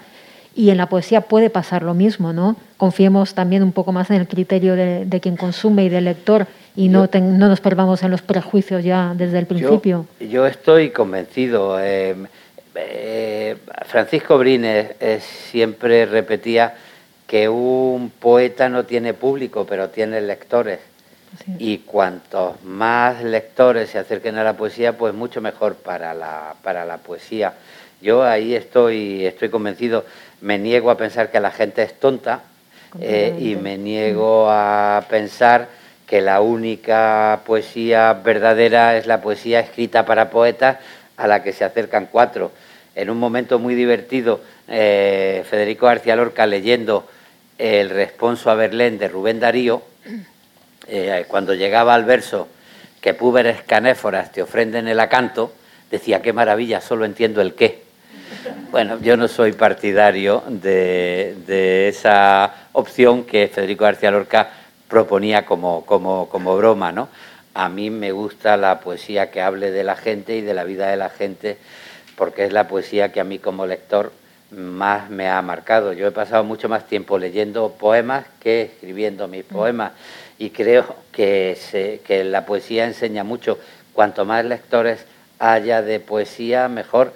y en la poesía puede pasar lo mismo, ¿no? Confiemos también un poco más en el criterio de, quien consume y del lector y no, no nos perdamos en los prejuicios ya desde el principio. Yo, estoy convencido. Eh, eh, Francisco Brines eh, siempre repetía que un poeta no tiene público, pero tiene lectores. Y cuantos más lectores se acerquen a la poesía, pues mucho mejor para la, para la poesía. Yo ahí estoy, estoy convencido me niego a pensar que la gente es tonta eh, y me niego a pensar que la única poesía verdadera es la poesía escrita para poetas a la que se acercan cuatro. En un momento muy divertido, eh, Federico García Lorca leyendo el responso a Berlín de Rubén Darío, eh, cuando llegaba al verso que púberes canéforas te ofrenden el acanto, decía, qué maravilla, solo entiendo el qué. Bueno, yo no soy partidario de, esa opción que Federico García Lorca proponía como, como, como broma, ¿no? A mí me gusta la poesía que hable de la gente y de la vida de la gente, porque es la poesía que a mí como lector más me ha marcado. Yo he pasado mucho más tiempo leyendo poemas que escribiendo mis mm. poemas y creo que, que la poesía enseña mucho. Cuanto más lectores haya de poesía, mejor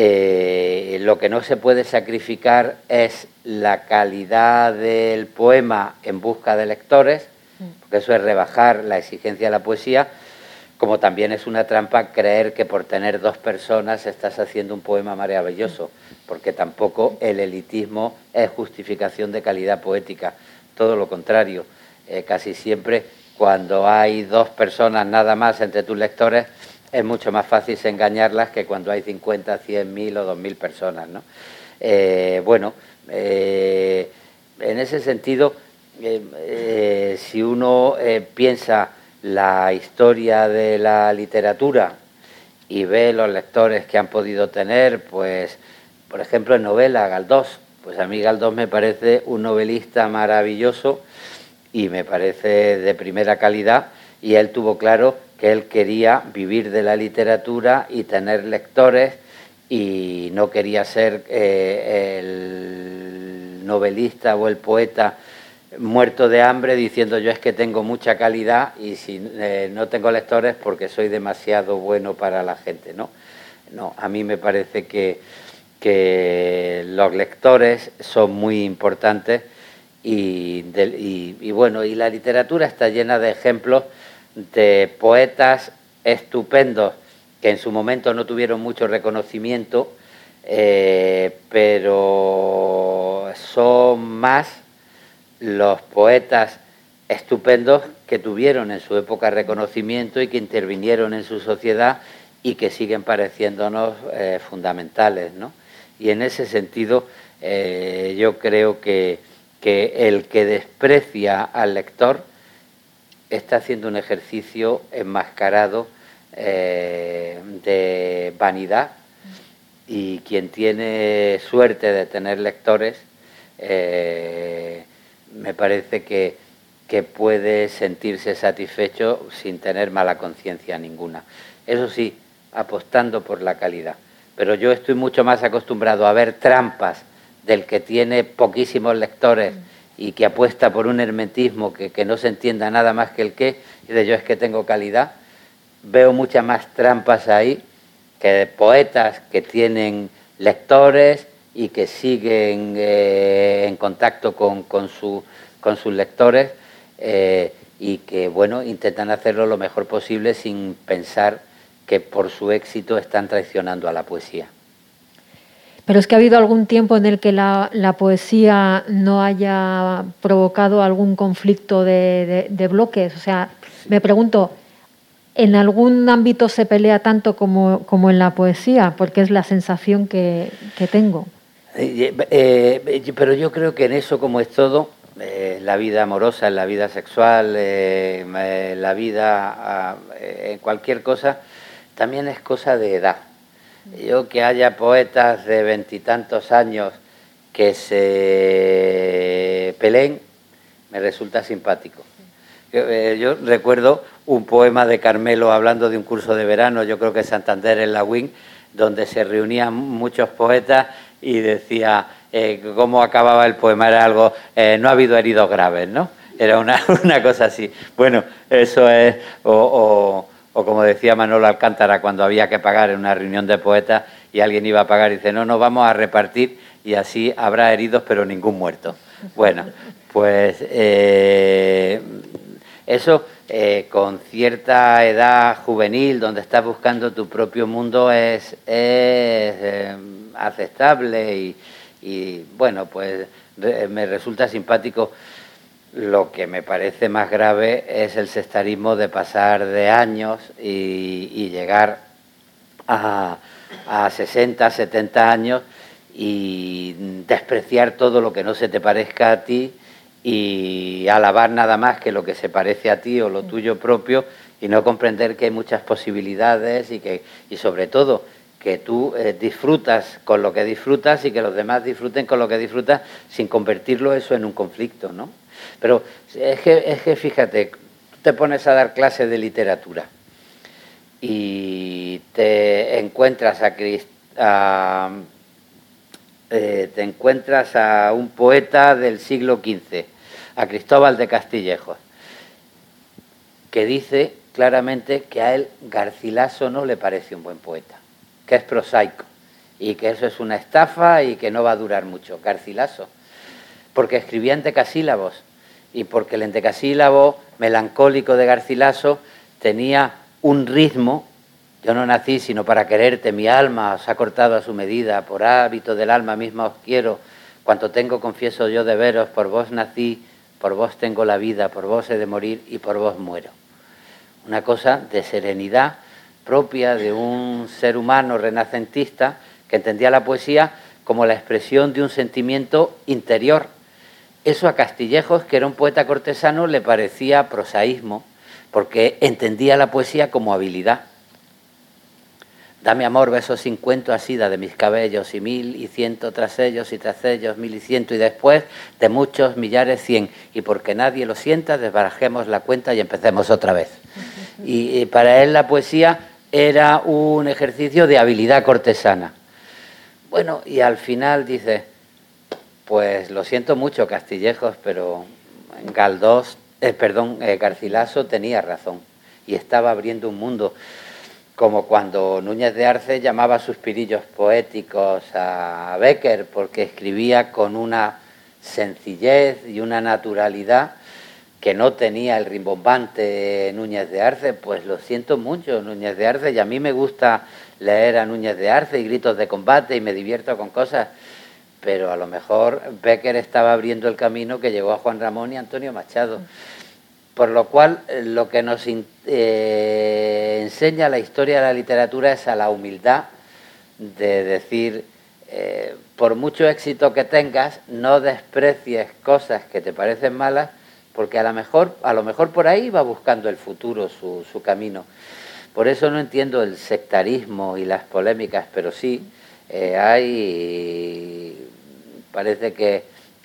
eh, lo que no se puede sacrificar es la calidad del poema en busca de lectores, porque eso es rebajar la exigencia de la poesía, como también es una trampa creer que por tener dos personas estás haciendo un poema maravilloso, porque tampoco el elitismo es justificación de calidad poética, todo lo contrario, eh, casi siempre cuando hay dos personas nada más entre tus lectores, es mucho más fácil engañarlas que cuando hay 50, 100 mil o 2 mil personas. ¿no? Eh, bueno, eh, en ese sentido, eh, si uno piensa la historia de la literatura y ve los lectores que han podido tener, pues, por ejemplo, en novela, Galdós, pues a mí Galdós me parece un novelista maravilloso y me parece de primera calidad y él tuvo claro que él quería vivir de la literatura y tener lectores y no quería ser eh, el novelista o el poeta muerto de hambre diciendo yo es que tengo mucha calidad y si eh, no tengo lectores porque soy demasiado bueno para la gente. No, no a mí me parece que, que los lectores son muy importantes y, y bueno, y la literatura está llena de ejemplos de poetas estupendos que en su momento no tuvieron mucho reconocimiento, eh, pero son más los poetas estupendos que tuvieron en su época reconocimiento y que intervinieron en su sociedad y que siguen pareciéndonos eh, fundamentales. ¿no? Y en ese sentido eh, yo creo que, que el que desprecia al lector está haciendo un ejercicio enmascarado eh, de vanidad y quien tiene suerte de tener lectores, eh, me parece que que puede sentirse satisfecho sin tener mala conciencia ninguna. Eso sí, apostando por la calidad. Pero yo estoy mucho más acostumbrado a ver trampas del que tiene poquísimos lectores y que apuesta por un hermetismo que, que no se entienda nada más que el qué, y de yo es que tengo calidad. Veo muchas más trampas ahí que de poetas que tienen lectores y que siguen eh, en contacto con, con, su, con sus lectores eh, y que bueno intentan hacerlo lo mejor posible sin pensar que por su éxito están traicionando a la poesía. Pero es que ha habido algún tiempo en el que la, poesía no haya provocado algún conflicto de, bloques. O sea, me pregunto, ¿en algún ámbito se pelea tanto como, como en la poesía? Porque es la sensación que, tengo. Eh, eh, pero yo creo que en eso, como es todo, eh, la vida amorosa, la vida sexual, eh, eh, la vida ah, en cualquier cosa, también es cosa de edad. Yo que haya poetas de veintitantos años que se peleen, me resulta simpático. Yo, eh, yo, recuerdo un poema de Carmelo hablando de un curso de verano, yo creo que Santander en la WIN, donde se reunían muchos poetas y decía eh, cómo acababa el poema, era algo, eh, no ha habido heridos graves, ¿no? Era una, *laughs* una cosa así. Bueno, eso es, o como decía Manolo Alcántara cuando había que pagar en una reunión de poetas y alguien iba a pagar y dice, no, no, vamos a repartir y así habrá heridos pero ningún muerto. Bueno, pues eh, eso eh, con cierta edad juvenil, donde estás buscando tu propio mundo, es, eh, aceptable y, bueno, pues me resulta simpático lo que me parece más grave es el sectarismo de pasar de años y, y llegar a, a 60, 70 años y despreciar todo lo que no se te parezca a ti y alabar nada más que lo que se parece a ti o lo tuyo propio y no comprender que hay muchas posibilidades y que y sobre todo que tú eh, disfrutas con lo que disfrutas y que los demás disfruten con lo que disfrutas sin convertirlo eso en un conflicto, ¿no? Pero es que, es que fíjate, te pones a dar clases de literatura y te encuentras a, a eh, te encuentras a un poeta del siglo XV, a Cristóbal de Castillejos, que dice claramente que a él Garcilaso no le parece un buen poeta, que es prosaico y que eso es una estafa y que no va a durar mucho. Garcilaso, porque escribía en decasílabos y porque el entecasílabo melancólico de Garcilaso tenía un ritmo, yo no nací sino para quererte, mi alma os ha cortado a su medida, por hábito del alma misma os quiero, cuanto tengo confieso yo de veros, por vos nací, por vos tengo la vida, por vos he de morir y por vos muero. Una cosa de serenidad propia de un ser humano renacentista que entendía la poesía como la expresión de un sentimiento interior, eso a Castillejos, que era un poeta cortesano, le parecía prosaísmo, porque entendía la poesía como habilidad. Dame amor, besos sin cuento, asida de mis cabellos, y mil y ciento tras ellos, y tras ellos mil y ciento, y después de muchos millares cien. Y porque nadie lo sienta, desbarajemos la cuenta y empecemos otra vez. Y, y para él la poesía era un ejercicio de habilidad cortesana. Bueno, y al final dice, pues lo siento mucho, Castillejos, pero Galdós, eh, perdón, eh, Garcilaso tenía razón y estaba abriendo un mundo, como cuando Núñez de Arce llamaba suspirillos poéticos a Becker, porque escribía con una sencillez y una naturalidad que no tenía el rimbombante Núñez de Arce, pues lo siento mucho, Núñez de Arce, y a mí me gusta leer a Núñez de Arce y gritos de combate y me divierto con cosas pero a lo mejor Becker estaba abriendo el camino que llegó a Juan Ramón y Antonio Machado. Por lo cual, eh, lo que nos eh, enseña la historia de la literatura es a la humildad de decir, eh, por mucho éxito que tengas, no desprecies cosas que te parecen malas, porque a lo mejor, a lo mejor por ahí va buscando el futuro su, su camino. Por eso no entiendo el sectarismo y las polémicas, pero sí hay parece que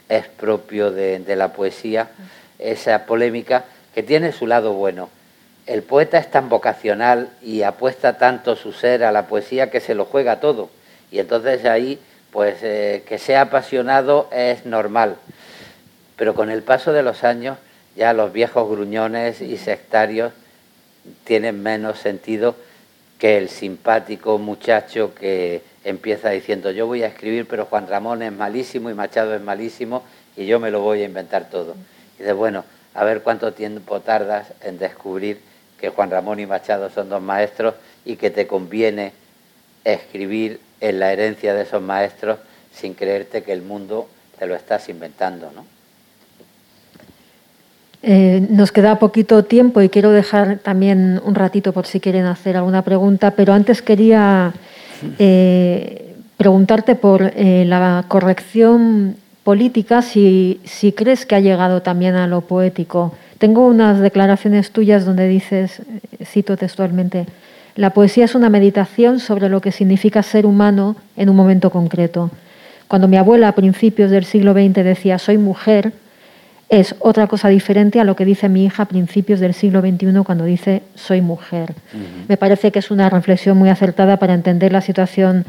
es propio de, la poesía esa polémica que tiene su lado bueno. El poeta es tan vocacional y apuesta tanto su ser a la poesía que se lo juega todo. Y entonces ahí, pues eh, que sea apasionado es normal. Pero con el paso de los años, ya los viejos gruñones y sectarios tienen menos sentido que el simpático muchacho que empieza diciendo yo voy a escribir, pero Juan Ramón es malísimo y Machado es malísimo y yo me lo voy a inventar todo. Y dice, bueno, a ver cuánto tiempo tardas en descubrir que Juan Ramón y Machado son dos maestros y que te conviene escribir en la herencia de esos maestros sin creerte que el mundo te lo estás inventando, ¿no? Eh, nos queda poquito tiempo y quiero dejar también un ratito por si quieren hacer alguna pregunta, pero antes quería eh, preguntarte por eh, la corrección política, si, si crees que ha llegado también a lo poético. Tengo unas declaraciones tuyas donde dices, cito textualmente, la poesía es una meditación sobre lo que significa ser humano en un momento concreto. Cuando mi abuela a principios del siglo XX decía soy mujer, es otra cosa diferente a lo que dice mi hija a principios del siglo XXI cuando dice soy mujer. Me parece que es una reflexión muy acertada para entender la situación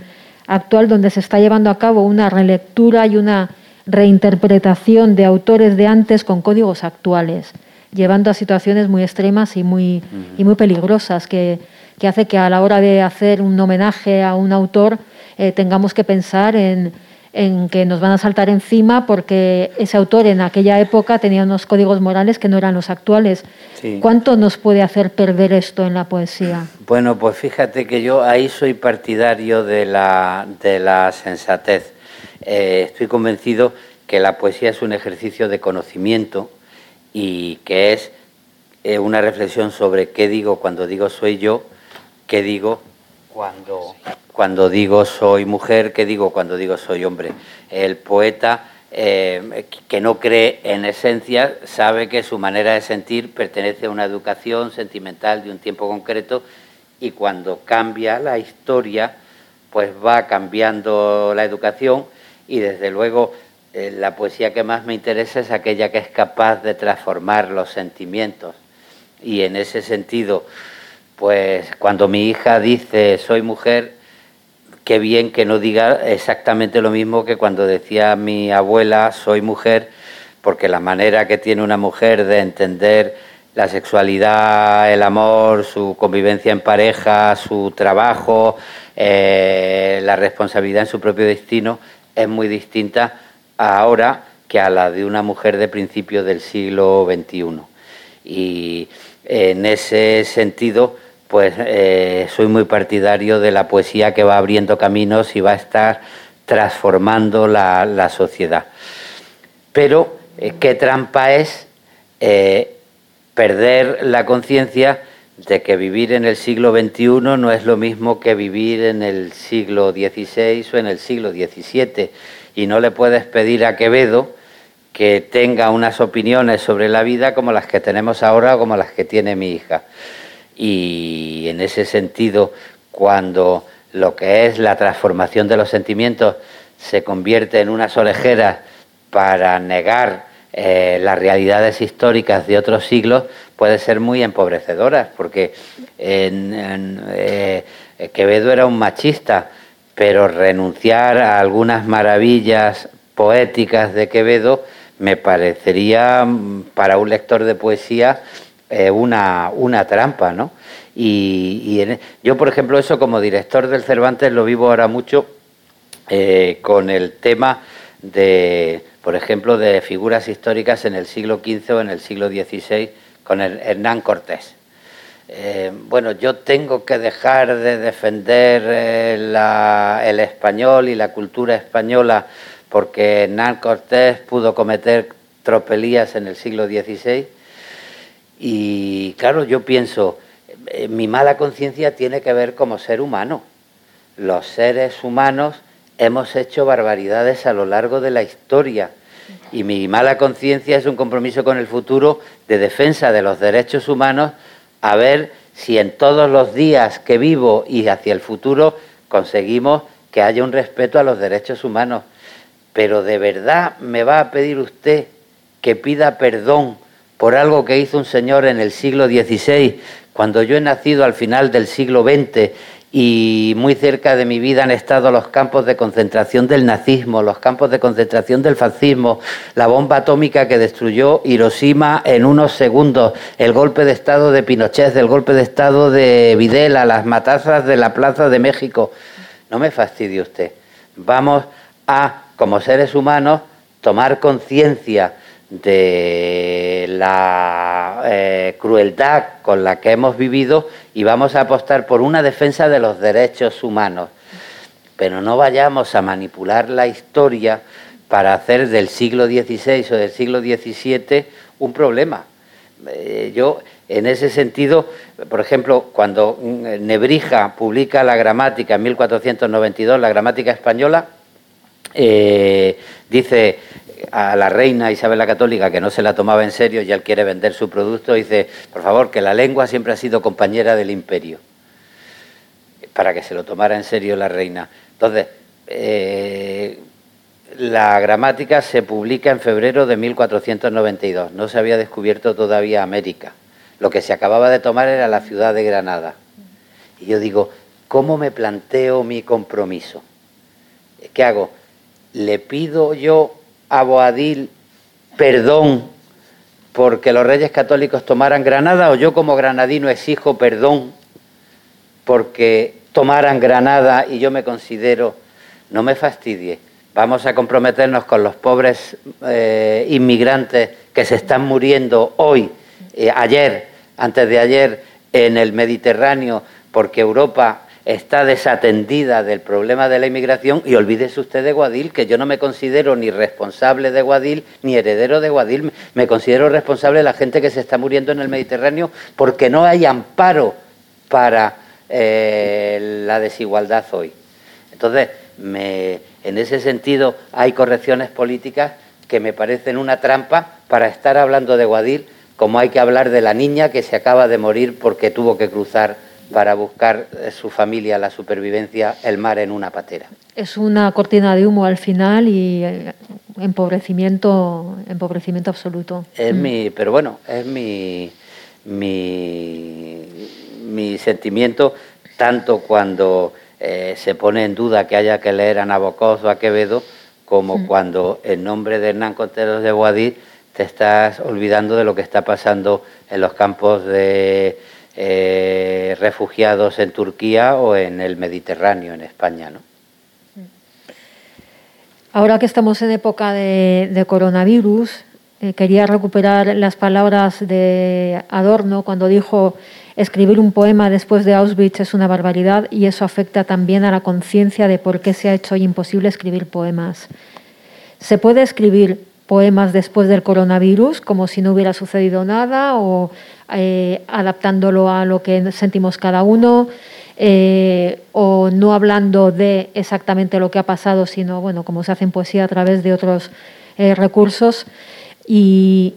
actual donde se está llevando a cabo una relectura y una reinterpretación de autores de antes con códigos actuales, llevando a situaciones muy extremas y muy, y muy peligrosas que, que, hace que a la hora de hacer un homenaje a un autor eh, tengamos que pensar en en que nos van a saltar encima porque ese autor en aquella época tenía unos códigos morales que no eran los actuales. ¿Cuánto nos puede hacer perder esto en la poesía? Bueno, pues fíjate que yo ahí soy partidario de la, de la sensatez. Eh, estoy convencido que la poesía es un ejercicio de conocimiento y que es eh, una reflexión sobre qué digo cuando digo soy yo, qué digo cuando cuando digo soy mujer, ¿qué digo cuando digo soy hombre? El poeta eh, que no cree en esencia sabe que su manera de sentir pertenece a una educación sentimental de un tiempo concreto y cuando cambia la historia, pues va cambiando la educación y desde luego eh, la poesía que más me interesa es aquella que es capaz de transformar los sentimientos. Y en ese sentido, pues cuando mi hija dice soy mujer, qué bien que no diga exactamente lo mismo que cuando decía mi abuela, soy mujer, porque la manera que tiene una mujer de entender la sexualidad, el amor, su convivencia en pareja, su trabajo, eh, la responsabilidad en su propio destino, es muy distinta ahora que a la de una mujer de principios del siglo XXI. Y en ese sentido, pues eh, soy muy partidario de la poesía que va abriendo caminos y va a estar transformando la, sociedad. Pero eh, qué trampa es eh, perder la conciencia de que vivir en el siglo XXI no es lo mismo que vivir en el siglo XVI o en el siglo XVII. Y no le puedes pedir a Quevedo que tenga unas opiniones sobre la vida como las que tenemos ahora o como las que tiene mi hija y en ese sentido, cuando lo que es la transformación de los sentimientos se convierte en unas orejeras para negar eh, las realidades históricas de otros siglos, puede ser muy empobrecedoras, porque eh, Quevedo era un machista, pero renunciar a algunas maravillas poéticas de Quevedo me parecería mm, para un lector de poesía eh, una, una, trampa, ¿no? Y, e, yo, por ejemplo, eso como director del Cervantes lo vivo ahora mucho eh, con el tema de, por ejemplo, de figuras históricas en el siglo XV o en el siglo XVI con Hernán Cortés. Eh, bueno, yo tengo que dejar de defender el español y la cultura española porque Hernán Cortés pudo cometer tropelías en el siglo XVI y claro, yo pienso, eh, mi mala conciencia tiene que ver como ser humano. Los seres humanos hemos hecho barbaridades a lo largo de la historia y mi mala conciencia es un compromiso con el futuro de defensa de los derechos humanos a ver si en todos los días que vivo y hacia el futuro conseguimos que haya un respeto a los derechos humanos. Pero de verdad me va a pedir usted que pida perdón por algo que hizo un señor en el siglo XVI, cuando yo he nacido al final del siglo XX y muy cerca de mi vida han estado los campos de concentración del nazismo, los campos de concentración del fascismo, la bomba atómica que destruyó Hiroshima en unos segundos, el golpe de Estado de Pinochet, el golpe de Estado de Videla, las matanzas de la Plaza de México. No me fastidie usted. Vamos a, como seres humanos, tomar conciencia de la eh, crueldad con la que hemos vivido y vamos a apostar por una defensa de los derechos humanos. Pero no vayamos a manipular la historia para hacer del siglo XVI o del siglo XVII un problema. Eh, yo, en ese sentido, por ejemplo, cuando mm, Nebrija publica la gramática en 1492, la gramática española, eh, dice a la reina Isabel la Católica que no se la tomaba en serio y él quiere vender su producto, dice, por favor, que la lengua siempre ha sido compañera del imperio, para que se lo tomara en serio la reina. Entonces, eh, la gramática se publica en febrero de 1492, no se había descubierto todavía América, lo que se acababa de tomar era la ciudad de Granada. Y yo digo, ¿cómo me planteo mi compromiso? ¿Qué hago? ¿Le pido yo a Boadil perdón porque los reyes católicos tomaran Granada o yo como granadino exijo perdón porque tomaran Granada y yo me considero, no me fastidie, vamos a comprometernos con los pobres eh, inmigrantes que se están muriendo hoy, eh, ayer, antes de ayer, en el Mediterráneo, porque Europa está desatendida del problema de la inmigración y olvídese usted de Guadil, que yo no me considero ni responsable de Guadil ni heredero de Guadil, me considero responsable de la gente que se está muriendo en el Mediterráneo porque no hay amparo para eh, la desigualdad hoy. Entonces, en ese sentido hay correcciones políticas que me parecen una trampa para estar hablando de Guadil como hay que hablar de la niña que se acaba de morir porque tuvo que cruzar para buscar eh, su familia la supervivencia el mar en una patera. Es una cortina de humo al final y eh, empobrecimiento, empobrecimiento absoluto. Es mm. mi, pero bueno, es mi, mi, mi sentimiento tanto cuando eh, se pone en duda que haya que leer a Nabokov o a Quevedo, como mm. cuando en nombre de Hernán Conteros de Boadí te estás olvidando de lo que está pasando en los campos de eh, refugiados en Turquía o en el Mediterráneo, en España. ¿no? Ahora que estamos en época de, coronavirus, eh, quería recuperar las palabras de Adorno cuando dijo escribir un poema después de Auschwitz es una barbaridad y eso afecta también a la conciencia de por qué se ha hecho imposible escribir poemas. ¿Se puede escribir poemas después del coronavirus como si no hubiera sucedido nada o eh, adaptándolo a lo que sentimos cada uno eh, o no hablando de exactamente lo que ha pasado, sino, bueno, como se hace en poesía a través de otros eh, recursos. Y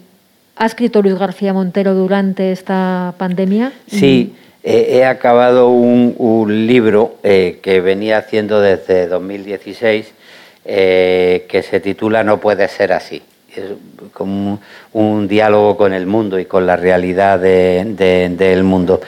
¿Ha escrito Luis García Montero durante esta pandemia? Sí, he acabado un, libro que venía haciendo desde 2016 que se titula No puede ser así como un, diálogo con el mundo y con la realidad del mundo.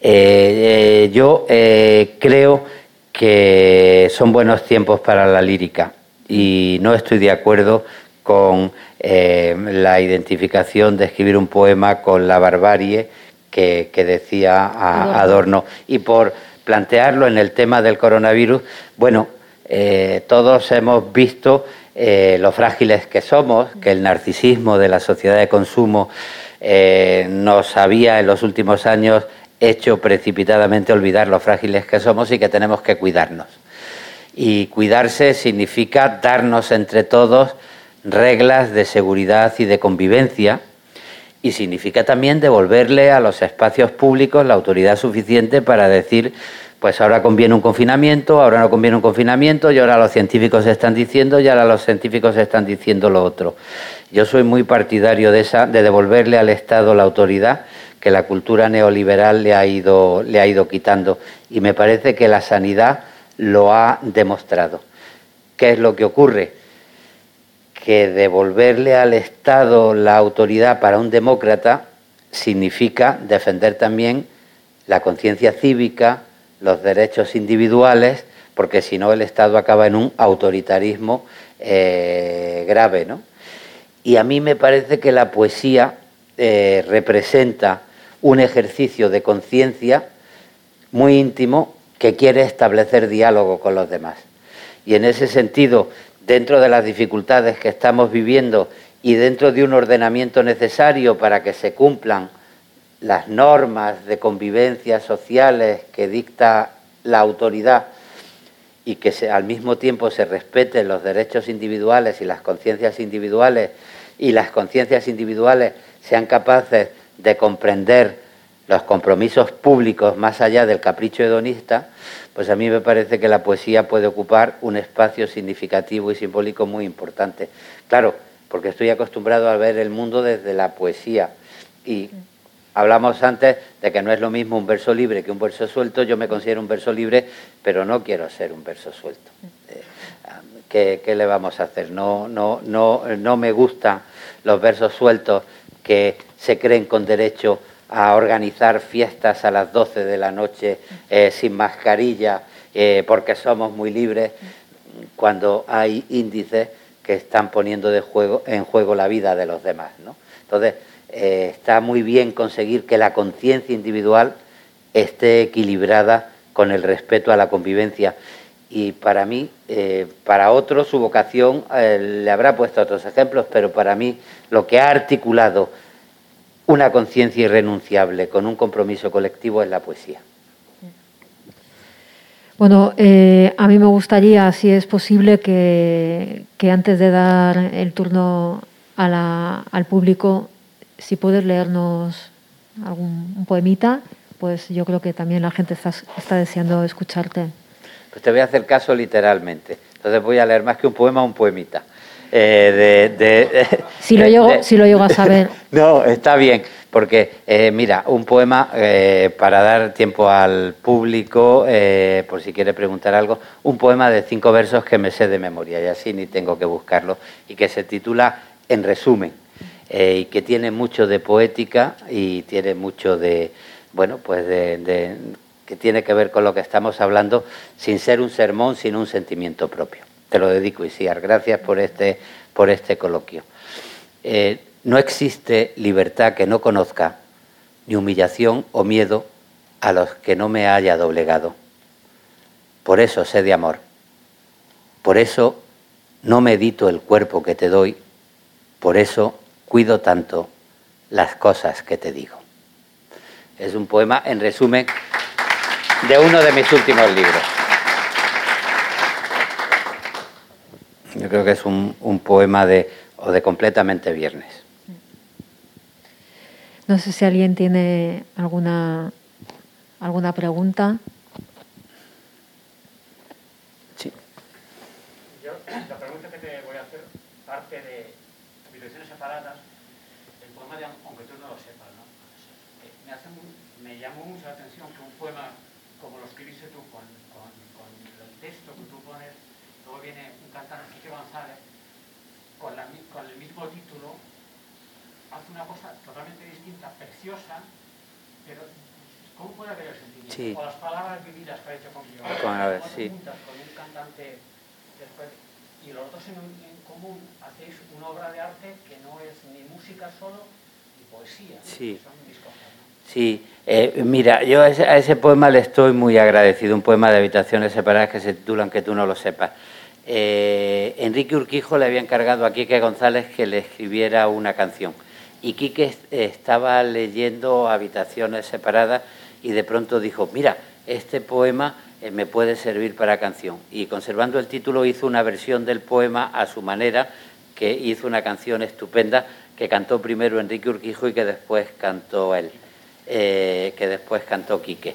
Eh, eh, yo eh, creo que son buenos tiempos para la lírica y no estoy de acuerdo con la identificación de escribir un poema con la barbarie que, decía Adorno. Y por plantearlo en el tema del coronavirus, bueno, todos hemos visto eh, lo frágiles que somos, que el narcisismo de la sociedad de consumo eh, nos había en los últimos años hecho precipitadamente olvidar lo frágiles que somos y que tenemos que cuidarnos. Y cuidarse significa darnos entre todos reglas de seguridad y de convivencia y significa también devolverle a los espacios públicos la autoridad suficiente para decir pues ahora conviene un confinamiento, ahora no conviene un confinamiento, y ahora los científicos están diciendo, y ahora los científicos están diciendo lo otro. Yo soy muy partidario de esa, de devolverle al Estado la autoridad que la cultura neoliberal le ha ido, le ha ido quitando. Y me parece que la sanidad lo ha demostrado. ¿Qué es lo que ocurre? que devolverle al Estado la autoridad para un demócrata significa defender también la conciencia cívica, los derechos individuales, porque si no el Estado acaba en un autoritarismo eh, grave. ¿no? Y a mí me parece que la poesía eh, representa un ejercicio de conciencia muy íntimo que quiere establecer diálogo con los demás. Y en ese sentido, dentro de las dificultades que estamos viviendo y dentro de un ordenamiento necesario para que se cumplan las normas de convivencia sociales que dicta la autoridad y que al mismo tiempo se respeten los derechos individuales y las conciencias individuales y las conciencias individuales sean capaces de comprender los compromisos públicos más allá del capricho hedonista, pues a mí me parece que la poesía puede ocupar un espacio significativo y simbólico muy importante. Claro, porque estoy acostumbrado a ver el mundo desde la poesía y hablamos antes de que no es lo mismo un verso libre que un verso suelto, yo me considero un verso libre, pero no quiero ser un verso suelto. Eh, ¿Qué, ¿Qué, le vamos a hacer? No, no, no, no me gustan los versos sueltos que se creen con derecho a organizar fiestas a las 12 de la noche eh, sin mascarilla eh, porque somos muy libres cuando hay índices que están poniendo de juego, en juego la vida de los demás. ¿no? Entonces, eh, está muy bien conseguir que la conciencia individual esté equilibrada con el respeto a la convivencia. Y para mí, para otros, su vocación, le habrá puesto otros ejemplos, pero para mí lo que ha articulado una conciencia irrenunciable con un compromiso colectivo es la poesía. Bueno, eh, a mí me gustaría, si es posible, que, antes de dar el turno al público, si puedes leernos algún un poemita, pues yo creo que también la gente está, está deseando escucharte. Pues te voy a hacer caso literalmente. Entonces voy a leer más que un poema, un poemita. Eh, de, *laughs* si, lo llego, si lo llego a saber. *laughs* no, está bien, porque eh, mira, un poema eh, para dar tiempo al público, por si quiere preguntar algo, un poema de cinco versos que me sé de memoria y así ni tengo que buscarlo, y que se titula En resumen, y que tiene mucho de poética y tiene mucho de, bueno, pues de que tiene que ver con lo que estamos hablando, sin ser un sermón, sino un sentimiento propio te lo dedico, Isiar. Gracias por este, por este coloquio. Eh, no existe libertad que no conozca, ni humillación o miedo a los que no me haya doblegado. Por eso sé de amor. Por eso no medito el cuerpo que te doy. Por eso cuido tanto las cosas que te digo. Es un poema, en resumen, de uno de mis últimos libros. Yo creo que es un, poema de, o de completamente viernes. No sé si alguien tiene alguna, alguna pregunta. Sí. Yo, la pregunta que te voy a hacer parte de habitaciones separadas, el poema de Aunque tú no lo sepas, ¿no? Me, hace me llamó mucho la atención que un poema como lo escribiste tú, con, con, con el texto que tú pones, luego viene un cantante González, con, la, con el mismo título, hace una cosa totalmente distinta, preciosa, pero ¿cómo puede haber el sentimiento? Sí. O las palabras vividas que ha hecho con Guión. Con, un cantante después, y los dos en, en, común hacéis una obra de arte que no es ni música solo ni poesía, sí. son mis cosas. ¿no? Sí, eh, mira, yo a ese, a ese, poema le estoy muy agradecido, un poema de habitaciones separadas que se titulan Que tú no lo sepas. Eh, Enrique Urquijo le había encargado a Quique González que le escribiera una canción. Y Quique estaba leyendo Habitaciones Separadas y de pronto dijo, mira, este poema eh, me puede servir para canción. Y conservando el título hizo una versión del poema a su manera, que hizo una canción estupenda que cantó primero Enrique Urquijo y que después cantó él, eh, que después cantó Quique.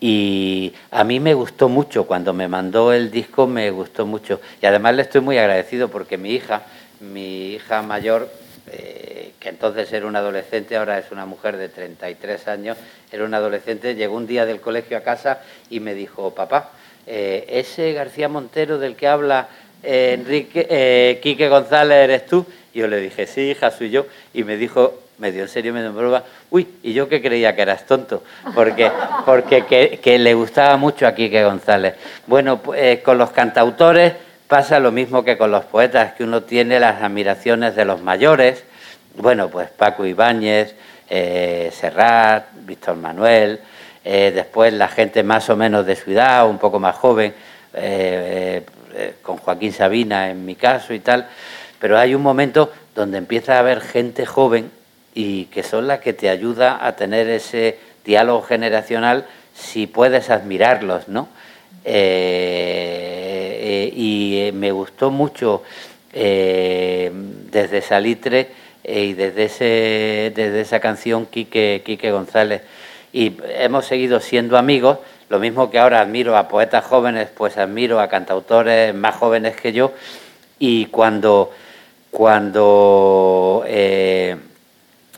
Y a mí me gustó mucho, cuando me mandó el disco me gustó mucho. Y además le estoy muy agradecido porque mi hija, mi hija mayor, eh, que entonces era una adolescente, ahora es una mujer de 33 años, era una adolescente, llegó un día del colegio a casa y me dijo, papá, eh, ese García Montero del que habla Enrique, eh, Quique González, ¿eres tú? Y yo le dije, sí, hija, soy yo. Y me dijo, medio en serio, medio en broma, uy, y yo que creía que eras tonto, porque, *laughs* porque que, le gustaba mucho a Quique González. Bueno, pues, con los cantautores pasa lo mismo que con los poetas, que uno tiene las admiraciones de los mayores, bueno, pues Paco Ibáñez, eh, Serrat, Víctor Manuel, eh, después la gente más o menos de ciudad, un poco más joven, eh, con Joaquín Sabina en mi caso y tal, pero hay un momento donde empieza a haber gente joven y que son las que te ayuda a tener ese diálogo generacional si puedes admirarlos, ¿no? y me gustó mucho desde Salitre y desde, ese, desde esa canción Quique, Quique González. Y hemos seguido siendo amigos, lo mismo que ahora admiro a poetas jóvenes, pues admiro a cantautores más jóvenes que yo. Y cuando, cuando eh,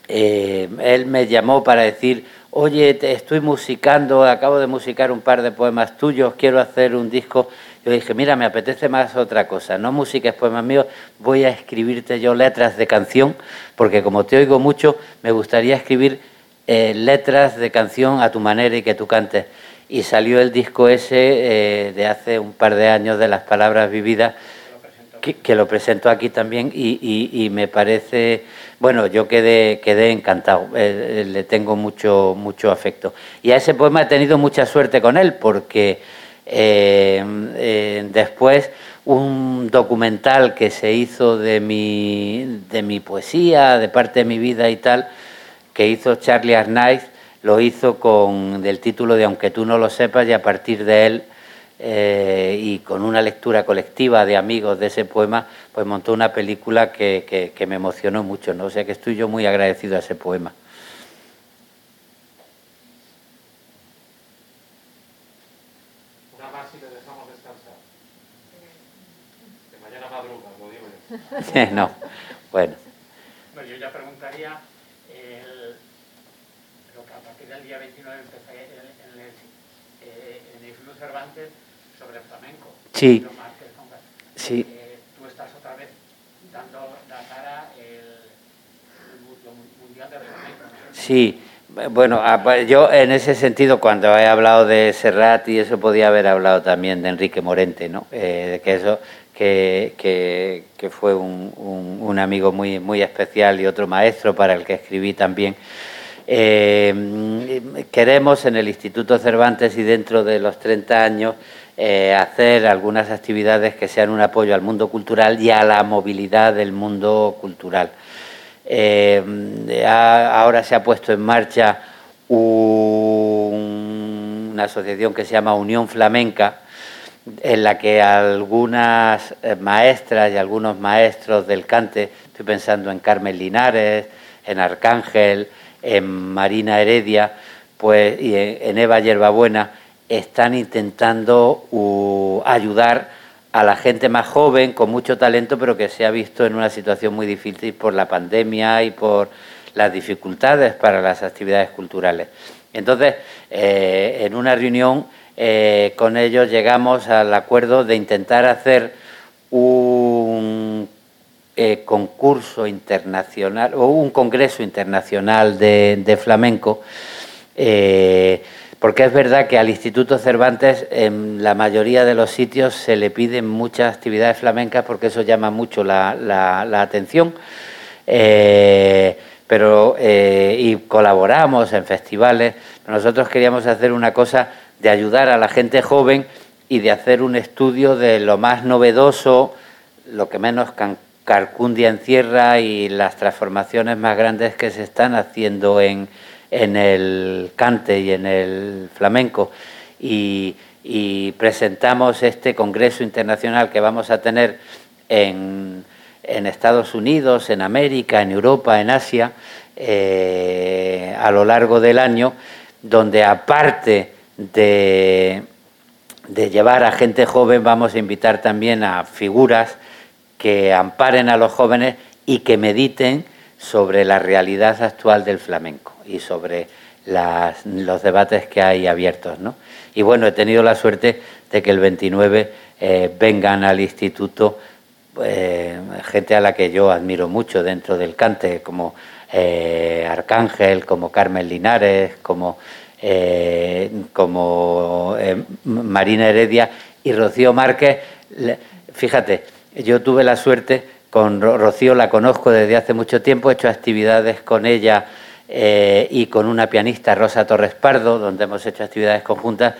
eh, él me llamó para decir, oye, te estoy musicando, acabo de musicar un par de poemas tuyos, quiero hacer un disco, yo dije, mira, me apetece más otra cosa, no música, poemas míos, voy a escribirte yo letras de canción, porque como te oigo mucho, me gustaría escribir eh, letras de canción a tu manera y que tú cantes. Y salió el disco ese eh, de hace un par de años de las palabras vividas, que, lo presento aquí también y, me parece, bueno, yo quedé, quedé encantado, eh, le tengo mucho, mucho afecto. Y a ese poema he tenido mucha suerte con él, porque eh, eh, después un documental que se hizo de mi, de mi poesía, de parte de mi vida y tal, que hizo Charlie Arnaiz, lo hizo con el título de Aunque tú no lo sepas y a partir de él eh, y con una lectura colectiva de amigos de ese poema, pues montó una película que, que me emocionó mucho, ¿no? O sea que estoy yo muy agradecido a ese poema. *laughs* no, bueno. Bueno, yo ya preguntaría, el, que a partir del día 29 empecé en, el, eh, en el Instituto Cervantes sobre el flamenco. Sí. Sí. Eh, tú estás otra vez dando la cara el, Mundial del Flamenco. ¿no? Sí. Bueno, pues yo en ese sentido, cuando he hablado de Serrat y eso, podía haber hablado también de Enrique Morente, ¿no? Eh, que eso que, fue un, amigo muy, muy especial y otro maestro para el que escribí también. Eh, queremos en el Instituto Cervantes y dentro de los 30 años eh, hacer algunas actividades que sean un apoyo al mundo cultural y a la movilidad del mundo cultural. Eh, ahora se ha puesto en marcha una asociación que se llama Unión Flamenca, en la que algunas eh, maestras y algunos maestros del cante, estoy pensando en Carmen Linares, en Arcángel, en Marina Heredia, pues y en Eva Yerbabuena, están intentando ayudar a la gente más joven con mucho talento, pero que se ha visto en una situación muy difícil por la pandemia y por las dificultades para las actividades culturales. Entonces, eh, en una reunión eh, con ellos llegamos al acuerdo de intentar hacer un eh, concurso internacional o un congreso internacional de, flamenco, eh, porque es verdad que al Instituto Cervantes en la mayoría de los sitios se le piden muchas actividades flamencas porque eso llama mucho la, atención. pero y colaboramos en festivales. Nosotros queríamos hacer una cosa de ayudar a la gente joven y de hacer un estudio de lo más novedoso, lo que menos Carcundia encierra y las transformaciones más grandes que se están haciendo en, en el cante y en el flamenco. Y, presentamos este Congreso Internacional que vamos a tener en, en Estados Unidos, en América, en Europa, en Asia, eh, a lo largo del año, donde aparte de, llevar a gente joven, vamos a invitar también a figuras que amparen a los jóvenes y que mediten sobre la realidad actual del flamenco y sobre los debates que hay abiertos. ¿no? Y bueno, he tenido la suerte de que el 29 eh, vengan al instituto eh, gente a la que yo admiro mucho dentro del cante, como eh, Arcángel, como Carmen Linares, como, como Marina Heredia y Rocío Márquez. Fíjate, yo tuve la suerte, con Rocío la conozco desde hace mucho tiempo, he hecho actividades con ella y con una pianista, Rosa Torres Pardo, donde hemos hecho actividades conjuntas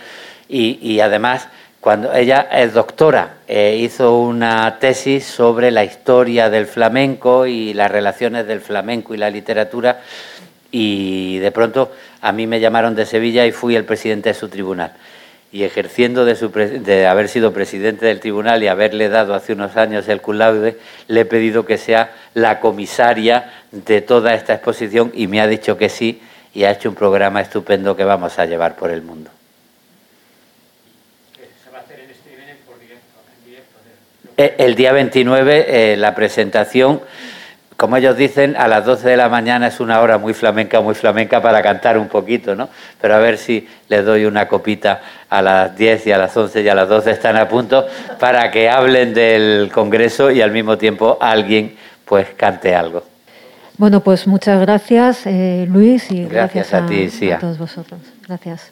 y además cuando ella es doctora, eh, hizo una tesis sobre la historia del flamenco y las relaciones del flamenco y la literatura y de pronto a mí me llamaron de Sevilla y fui el presidente de su tribunal. Y ejerciendo de, su, de haber sido presidente del tribunal y haberle dado hace unos años el cum le he pedido que sea la comisaria de toda esta exposición y me ha dicho que sí y ha hecho un programa estupendo que vamos a llevar por el mundo. Eh, el día 29 eh, la presentación, como ellos dicen, a las 12 de la mañana es una hora muy flamenca, muy flamenca para cantar un poquito, ¿no? Pero a ver si les doy una copita a las 10 y a las 11 y a las 12 están a punto para que hablen del Congreso y al mismo tiempo alguien pues cante algo. Bueno, pues muchas gracias, eh, Luis, y gracias, a, ti, a todos vosotros. Gracias.